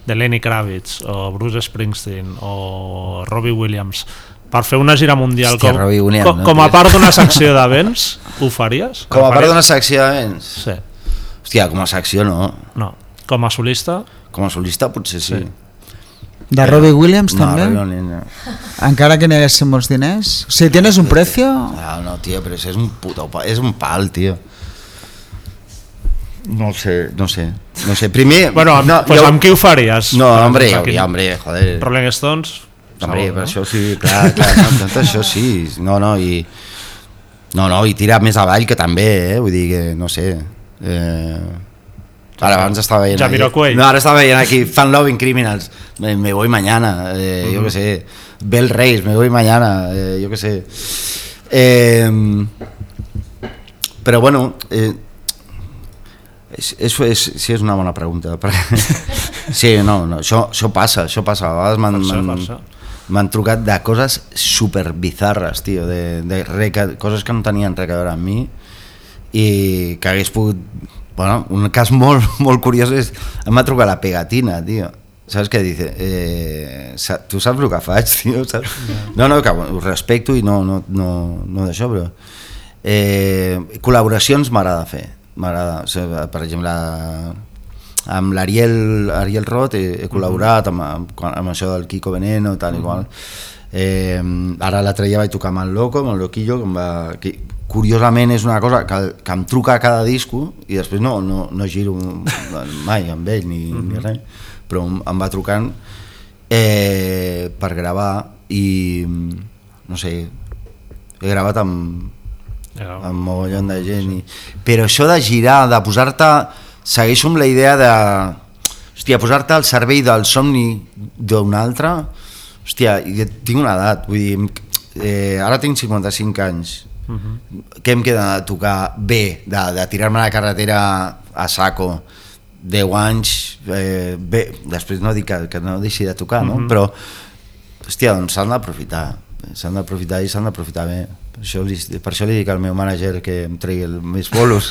de Lenny Kravitz o Bruce Springsteen o Robbie Williams per fer una gira mundial
Hòstia,
com,
Robbie Williams,
com,
no,
com a part d'una (laughs) secció d'events, ho faries?
Com a part d'una secció d'events?
Sí.
Hòstia, com a secció no.
No. Com a solista,
Com a solista potser sí.
Sí.
De Robbie Williams
no,
també?
Robbie Williams no.
Encara que n'hi haguessin molts diners? Si tienes un precio...
Ah, no, tio, però és un puto és un pal, tio. No sé, no sé. No sé, primer...
bueno, amb,
no,
pues
jo-
amb qui ho faries?
No, hombre,
exemple,
ja, hombre, joder.
Rolling Stones?
Hombre,
segur,
per això sí, clar, clar, no, tot això sí. No, no, i... No, no, i tira més avall que també, eh? Vull dir que, no sé... Eh... Ara abans estava veient
Jamiroquai.
aquí... No, ara estava veient aquí Fan Loving Criminals, me, me voy mañana, eh, yo que sé. Bell Reis, me voy mañana, eh, yo que sé. Eh, però bueno, eh, és, és, és, sí, és una bona pregunta. (laughs) sí, no, no això, això passa, això passa. A vegades m'han trucat de coses super bizarres, tio, de, de re, que, coses que no tenien res a veure amb mi i que hagués pogut... Bueno, un cas molt, (laughs) molt curiós és... Em va trucar la pegatina, tio. Saps què dice? Eh, tu saps el que faig, (laughs) tio? Saps? No, no, que ho respecto i no, no, no, no d'això, però... Eh, col·laboracions m'agrada fer. M'agrada, o sigui, per exemple, amb l'Ariel Ariel Roth he, he col·laborat amb, amb, amb això del Kiko Veneno tal i qual. Eh, ara l'altre dia vaig tocar amb el Loco amb el Loquillo que, va, que curiosament és una cosa que, que em truca a cada disco i després no, no, no giro mai amb ell ni, ni res però em, em va trucant eh, per gravar i no sé he gravat amb,
Ja,
amb mogollon de gent i... però això de girar, de posar-te segueixo amb la idea de hòstia, posar-te al servei del somni d'un altre hòstia, tinc una edat vull dir, eh, ara tinc 55 anys. Uh -huh. què em queda de tocar? Bé, de, de tirar-me a la carretera a saco. 10 anys eh, bé, després no dic que, que no deixi de tocar no? però hòstia, doncs s'han d'aprofitar. S'han d'aprofitar i s'han d'aprofitar bé per això, li, per això li dic al meu manager que em tregui el, més bolos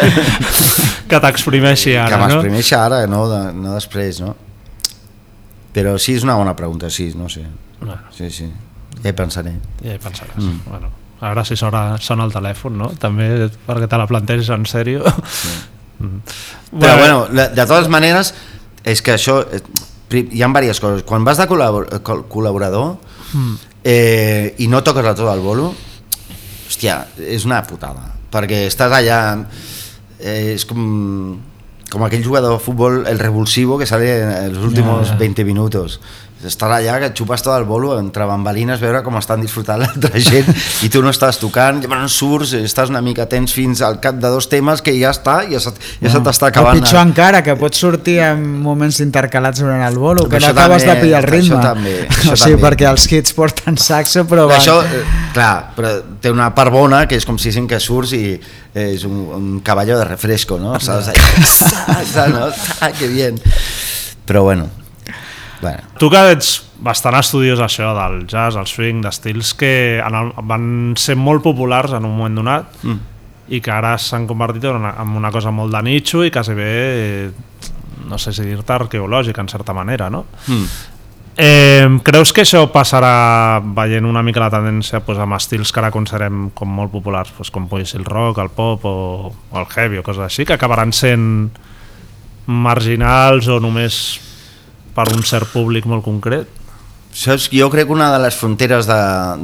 (laughs)
que t'exprimeixi
que
ara, no?
m'exprimeixi ara, no, de, no després no? però sí, és una bona pregunta sí, no sé,
Bueno,
sí, sí ja hi pensaré
ja hi pensaràs. Mm. Bueno, a veure si sona, sona el telèfon, no? També perquè te la plantegis en sèrio. Sí. (laughs) Mm.
Però bueno, de, totes maneres, és que això... eh, Hi ha diverses coses. Quan vas de col·labor col col·laborador eh, i no toques a tot el bolo, hòstia, és una putada. Perquè estàs allà... Eh, és com, com aquell jugador de futbol, el revulsivo, que sale en los últimos
ja.
20 minutos. Estar allà que et xupes tot el bolo entre bambalines veure com estan disfrutant l'altra gent i tu no estàs tocant, llavors surts estàs una mica tens fins al cap de dos temes que ja està, ja se, ja se t'està
O
acabant
pitjor encara, que pots sortir en moments intercalats durant el bolo, que no acabes
també,
de pillar el ritme. (laughs)
això també, això
o sigui,
també.
perquè els hits porten saxo, però van...
Això, eh, clar, però té una part bona que és com si diguéssim que surts i és un, un caballo de refresco, no? (laughs) Saps? Saps, no? Ah, que bien. Però bueno, bueno.
Tu que ets bastant estudiós això del jazz, el swing, d'estils que en el, van ser molt populars en un moment donat mm. i que ara s'han convertit en una, en una cosa molt de nicho i quasi bé, no sé si dir-te arqueològica en certa manera, no?
Mm.
Eh, creus que això passarà veient una mica la tendència pues, amb estils que ara considerem com molt populars, pues, com pugui ser el rock, el pop o, o el heavy o coses així, que acabaran sent marginals o només per un cert públic molt concret?
Saps? Jo crec que una de les fronteres de,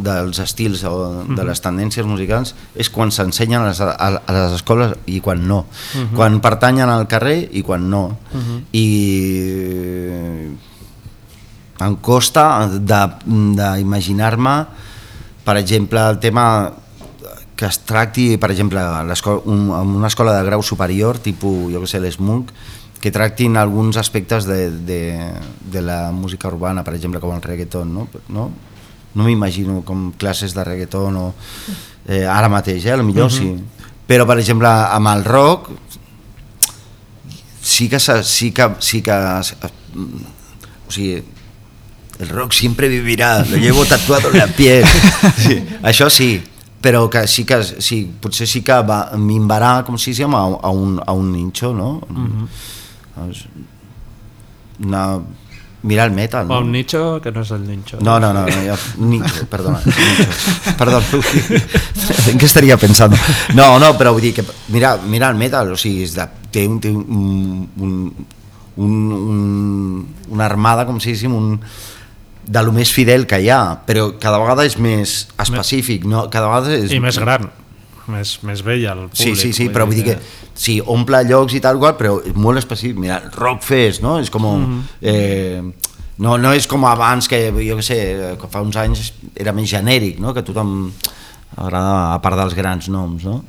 dels estils o de les tendències musicals és quan s'ensenyen a, les- a, a les escoles i quan no. Quan pertanyen al carrer i quan no. I em costa d'imaginar-me, per exemple, el tema que es tracti, per exemple, l'escola- un, en una escola de grau superior, tipus, jo que sé, l'ESMUC, que tractin alguns aspectes de, de, de la música urbana, per exemple, com el reggaeton, no? no? No m'imagino com classes de reggaeton o... Eh, ara mateix, eh? millor sí. Però, per exemple, amb el rock, sí que, sí que, sí que o sigui, el rock siempre vivirá, lo llevo tatuado en la piel. (laughs) Sí, això sí, però que sí que sí, potser sí que va minvarà, com si diguem, a, a, un, a un ninxo, no? Doncs, una, mirar el metal,
O
no?
un nicho que no és el nicho.
No, no, no, no jo, nicho, perdona, nicho. (laughs) Perdón, (laughs) en què estaria pensant? No, no, però vull dir que mira, mira el metal, o sigui, és de, té, un, té un, un, un, un, una armada, com si diguéssim, un, de lo més fidel que hi ha, però cada vegada és més específic, no? cada vegada és...
I més gran, més, més vell el públic.
Sí, sí, sí, però vull dir que sí, omple llocs i tal qual, però molt específic. Mira, Rockfest, no? És com... eh, no, no és com abans que, jo què sé, que fa uns anys era més genèric, no? Que tothom agrada, a part dels grans noms, no?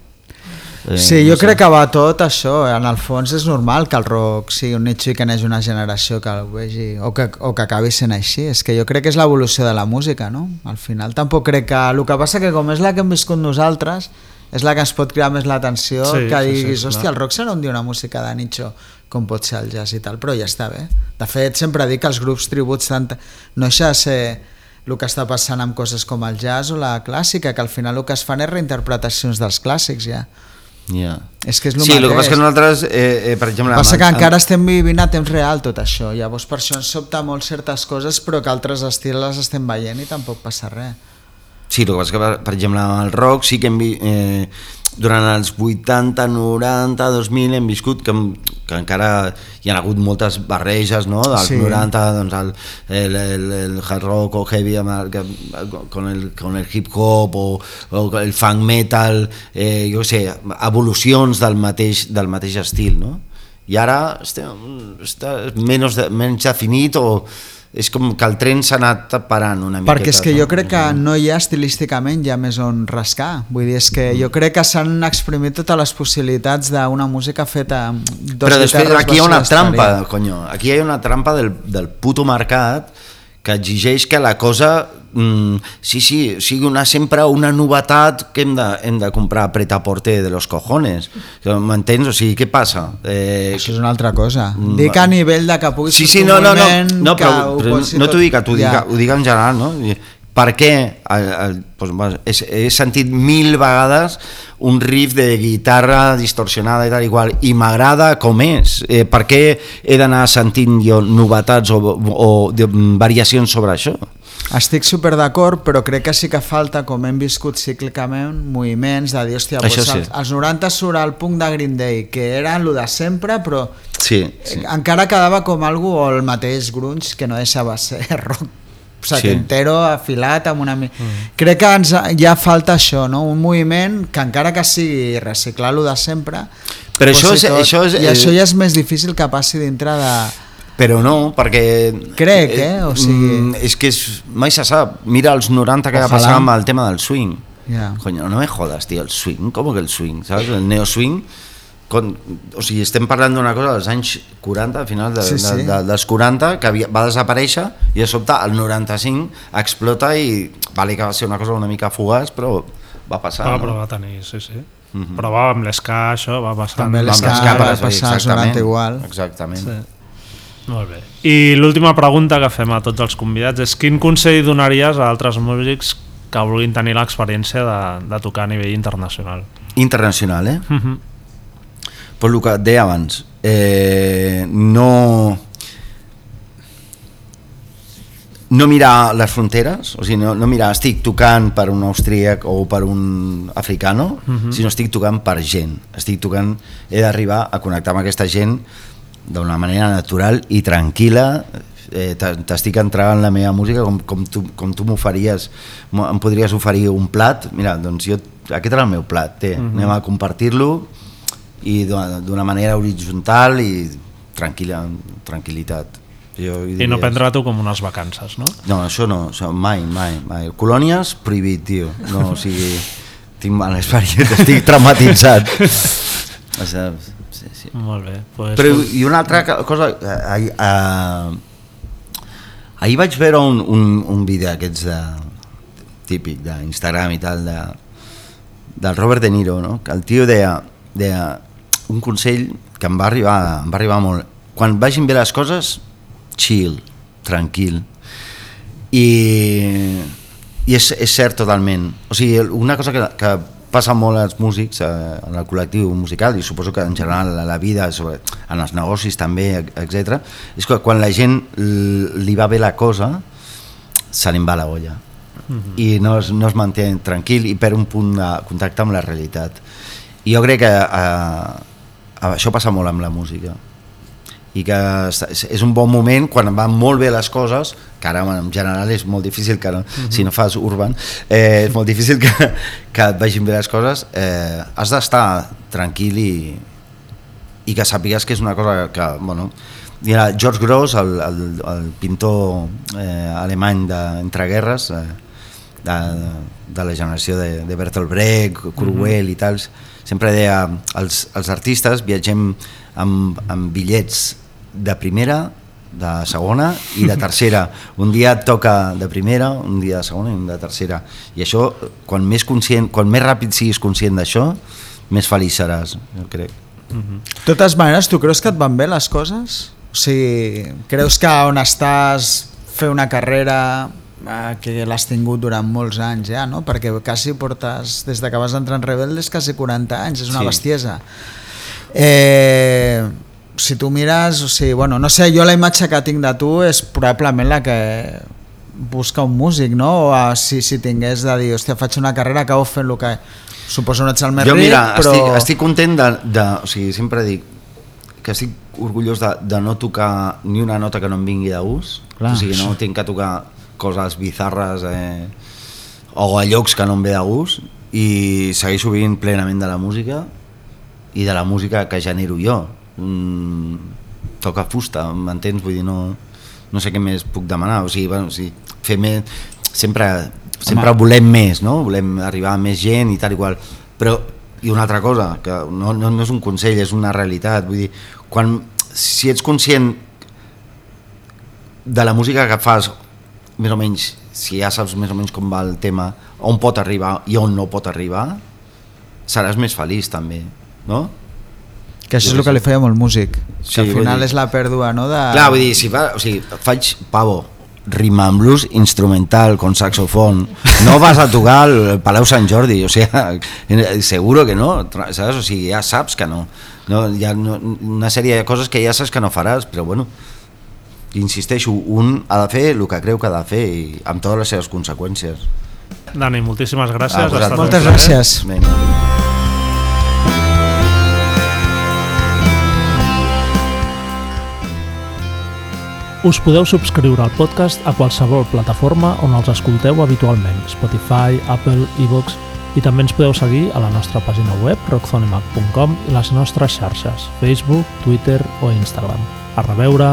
Eh,
Sí,
no
jo
sé.
crec que va tot això, en el fons és normal que el rock sigui un nicho i que neix una generació que el vegi o que, o que acabi sent així, és que jo crec que és l'evolució de la música, no? Al final tampoc crec que... El que passa que com és la que hem viscut nosaltres, és la que ens pot cridar més l'atenció
Sí,
que
sí, sí,
diguis,
clar.
hòstia, el rock serà un dia una música de nicho com pot ser el jazz i tal, però ja està bé. De fet, sempre dic que els grups tributs tant, no deixa de ser el que està passant amb coses com el jazz o la clàssica, que al final el que es fan és reinterpretacions dels clàssics ja.
Ja.
És que és el
sí, el que
mateix.
passa que nosaltres, eh, eh, per exemple...
Passa que
amb-
encara estem vivint a temps real tot això, llavors per això ens sobta molt certes coses però que altres estils les estem veient i tampoc passa res.
Sí, el que passa que, per, exemple, amb el rock sí que hem vi, eh, durant els 80, 90, 2000 hem viscut que, que encara hi ha hagut moltes barreges, no? Dels
Sí.
90, doncs el, el, el, el hard rock o heavy amb el, con, el, con el hip hop o, o el funk metal, eh, jo sé, evolucions del mateix, del mateix estil, no? I ara estem, està menys, de, menys definit o és com que el tren s'ha anat parant una miqueta.
Perquè és que
no?
jo crec que no hi ha estilísticament ja més on rascar. Vull dir, és que jo crec que s'han exprimit totes les possibilitats d'una música feta amb dos
Però després
guitarres,
aquí hi ha una trampa, conyo. Aquí hi ha una trampa del, del puto mercat que exigeix que la cosa mm, sí, sí, sigui una, sempre una novetat que hem de, hem de comprar pretaporte de los cojones. M'entens? O sigui, què passa? Eh,
Això és una altra cosa.
Mm,
Dic a nivell de que pugui
Sí, sí, no, no, no, no però, però no t'ho dic tu,
Ja.
ja. ho dic en general, no? Per què? El, el, doncs, bueno, he, he sentit mil vegades un riff de guitarra distorsionada i tal igual, i m'agrada com és. Eh, per què he d'anar sentint jo novetats o, o de, variacions sobre això?
Estic super d'acord, però crec que sí que falta, com hem viscut cíclicament, moviments de dir, hòstia, doncs
sí.
als, als 90 surt el punk de Green Day, que era el de sempre, però
Sí, sí.
encara quedava com algú o el mateix grunge, que no deixava ser (laughs) rock setentero, sí. afilat amb una... Mm. Crec que ens, ja falta això, no? un moviment que encara que sigui reciclar-lo de sempre,
Però això és-
tot,
això és-
i això ja és més difícil que passi dintre de,
però no, perquè...
Crec, eh? O sigui-
mm, És que és, mai se sap. Mira els 90 que va
Ojalà.
passar amb el tema del swing.
Ja.
Coño, no me jodas, tío, el swing, com que el swing, saps? El neo-swing, con, o sigui, estem parlant d'una cosa dels anys 40, al final de,
Sí, sí.
De, de, dels 40, que havia, va desaparèixer i de sobte el 95 explota i vale que va ser una cosa una mica fugaç, però va passar.
Ah,
no?
però va tenir, sí, sí. Però va, amb l'esca això va passar.
També
Amb
l'esca
les
va
capes,
passar als
exactament,
90 igual.
Exactament.
Sí. Molt bé. I l'última pregunta que fem a tots els convidats és quin consell donaries a altres músics que vulguin tenir l'experiència de, de tocar a nivell internacional?
Internacional, eh?
Mm -hmm.
Pues el que et deia abans, eh, no no mirar les fronteres, o sigui, no, no mirar estic tocant per un austríac o per un africano, uh -huh. sinó estic tocant per gent, estic tocant, he d'arribar a connectar amb aquesta gent d'una manera natural i tranquil·la, eh, t'estic entregant la meva música com, com tu, com tu m'oferies, m'ho- em podries oferir un plat, mira, doncs jo, aquest era el meu plat, té, uh -huh. anem a compartir-lo i d'una manera horitzontal i tranquil·la, tranquil·litat. Jo
I no prendre-t'ho com unes vacances, no?
no, això no, això mai, mai, mai. Colònies, prohibit, tio. No, o sigui, tinc mala experiència, estic traumatitzat. (laughs) O sigui, sí, sí.
Molt bé. Pues,
Però, i una altra cosa, eh, ahir, eh, ahir vaig veure un, un, un vídeo aquests de, típic d'Instagram i tal, de, del Robert De Niro, no? que el tio deia, deia un consell que em va arribar, em va arribar molt. Quan vagin bé les coses, chill, tranquil. I, i és, és cert totalment. O sigui, una cosa que, que passa molt als músics, eh, en el col·lectiu musical, i suposo que en general a la vida, sobre, en els negocis també, etc. és que quan la gent li va bé la cosa, se li va la olla. I no es, no es manté tranquil i per un punt de contacte amb la realitat. I jo crec que eh, això passa molt amb la música. I que és un bon moment quan van molt bé les coses que ara en general és molt difícil que no, si no fas urban eh, és molt difícil que, que et vagin bé les coses eh, has d'estar tranquil i, i que sàpigues que és una cosa que, bueno, mira, George Gross, el, el, el pintor eh, alemany d'entreguerres, eh, de, de la generació de, de Bertolt Brecht, Cruel i tals, sempre deia els, els artistes viatgem amb, amb bitllets de primera, de segona i de (laughs) tercera. Un dia et toca de primera, un dia de segona i un de tercera. I això, quan més, conscient, quan més ràpid siguis conscient d'això, més feliç seràs, jo crec.
De totes maneres, tu creus que et van bé les coses? O sigui, creus que on estàs fer una carrera que l'has tingut durant molts anys ja, no? Perquè quasi portes, des de que vas entrar en Rebeldes, quasi 40 anys, és una
Sí.
bestiesa. Eh, si tu mires, o sigui, bueno, no sé, jo la imatge que tinc de tu és probablement la que busca un músic, no? O a, si, si tingués de dir, hòstia, faig una carrera, acabo fent el que... Suposo no ets el més
jo
ric,
mira,
però...
estic, estic content de, de, o sigui, sempre dic que estic orgullós de, de no tocar ni una nota que no em vingui de gust,
Clar,
o sigui, no tinc que tocar coses bizarres eh, o a llocs que no em ve de gust i segueixo vivint plenament de la música i de la música que genero jo mm, toca fusta, m'entens? Vull dir, no, no sé què més puc demanar o sigui, bueno, o sigui fer més sempre, sempre
Home.
volem més no? volem arribar a més gent i tal i qual però i una altra cosa que no, no, no és un consell, és una realitat vull dir, quan, si ets conscient de la música que fas més o menys, si ja saps més o menys com va el tema, on pot arribar i on no pot arribar seràs més feliç també no?
Que això és el que li feia molt músic.
Sí,
que al final
dir-
és la pèrdua, no? De...
Clar, vull dir, si fa, o sigui, faig pavo, rima en blues instrumental con saxofón, no vas a tocar el Palau Sant Jordi, o sea, (laughs) seguro que no, saps? O sigui, ja saps que no. no hi ha una sèrie de coses que ja saps que no faràs, però bueno, insisteixo, un ha de fer el que creu que ha de fer i amb totes les seves conseqüències.
Dani, moltíssimes gràcies.
A
ha estat
vosaltres.
un
Moltes
plaer.
gràcies.
Vinga.
Us podeu subscriure al podcast a qualsevol plataforma on els escolteu habitualment, Spotify, Apple, iVoox, i també ens podeu seguir a la nostra pàgina web rockzonemac.com i les nostres xarxes, Facebook, Twitter o Instagram. A reveure...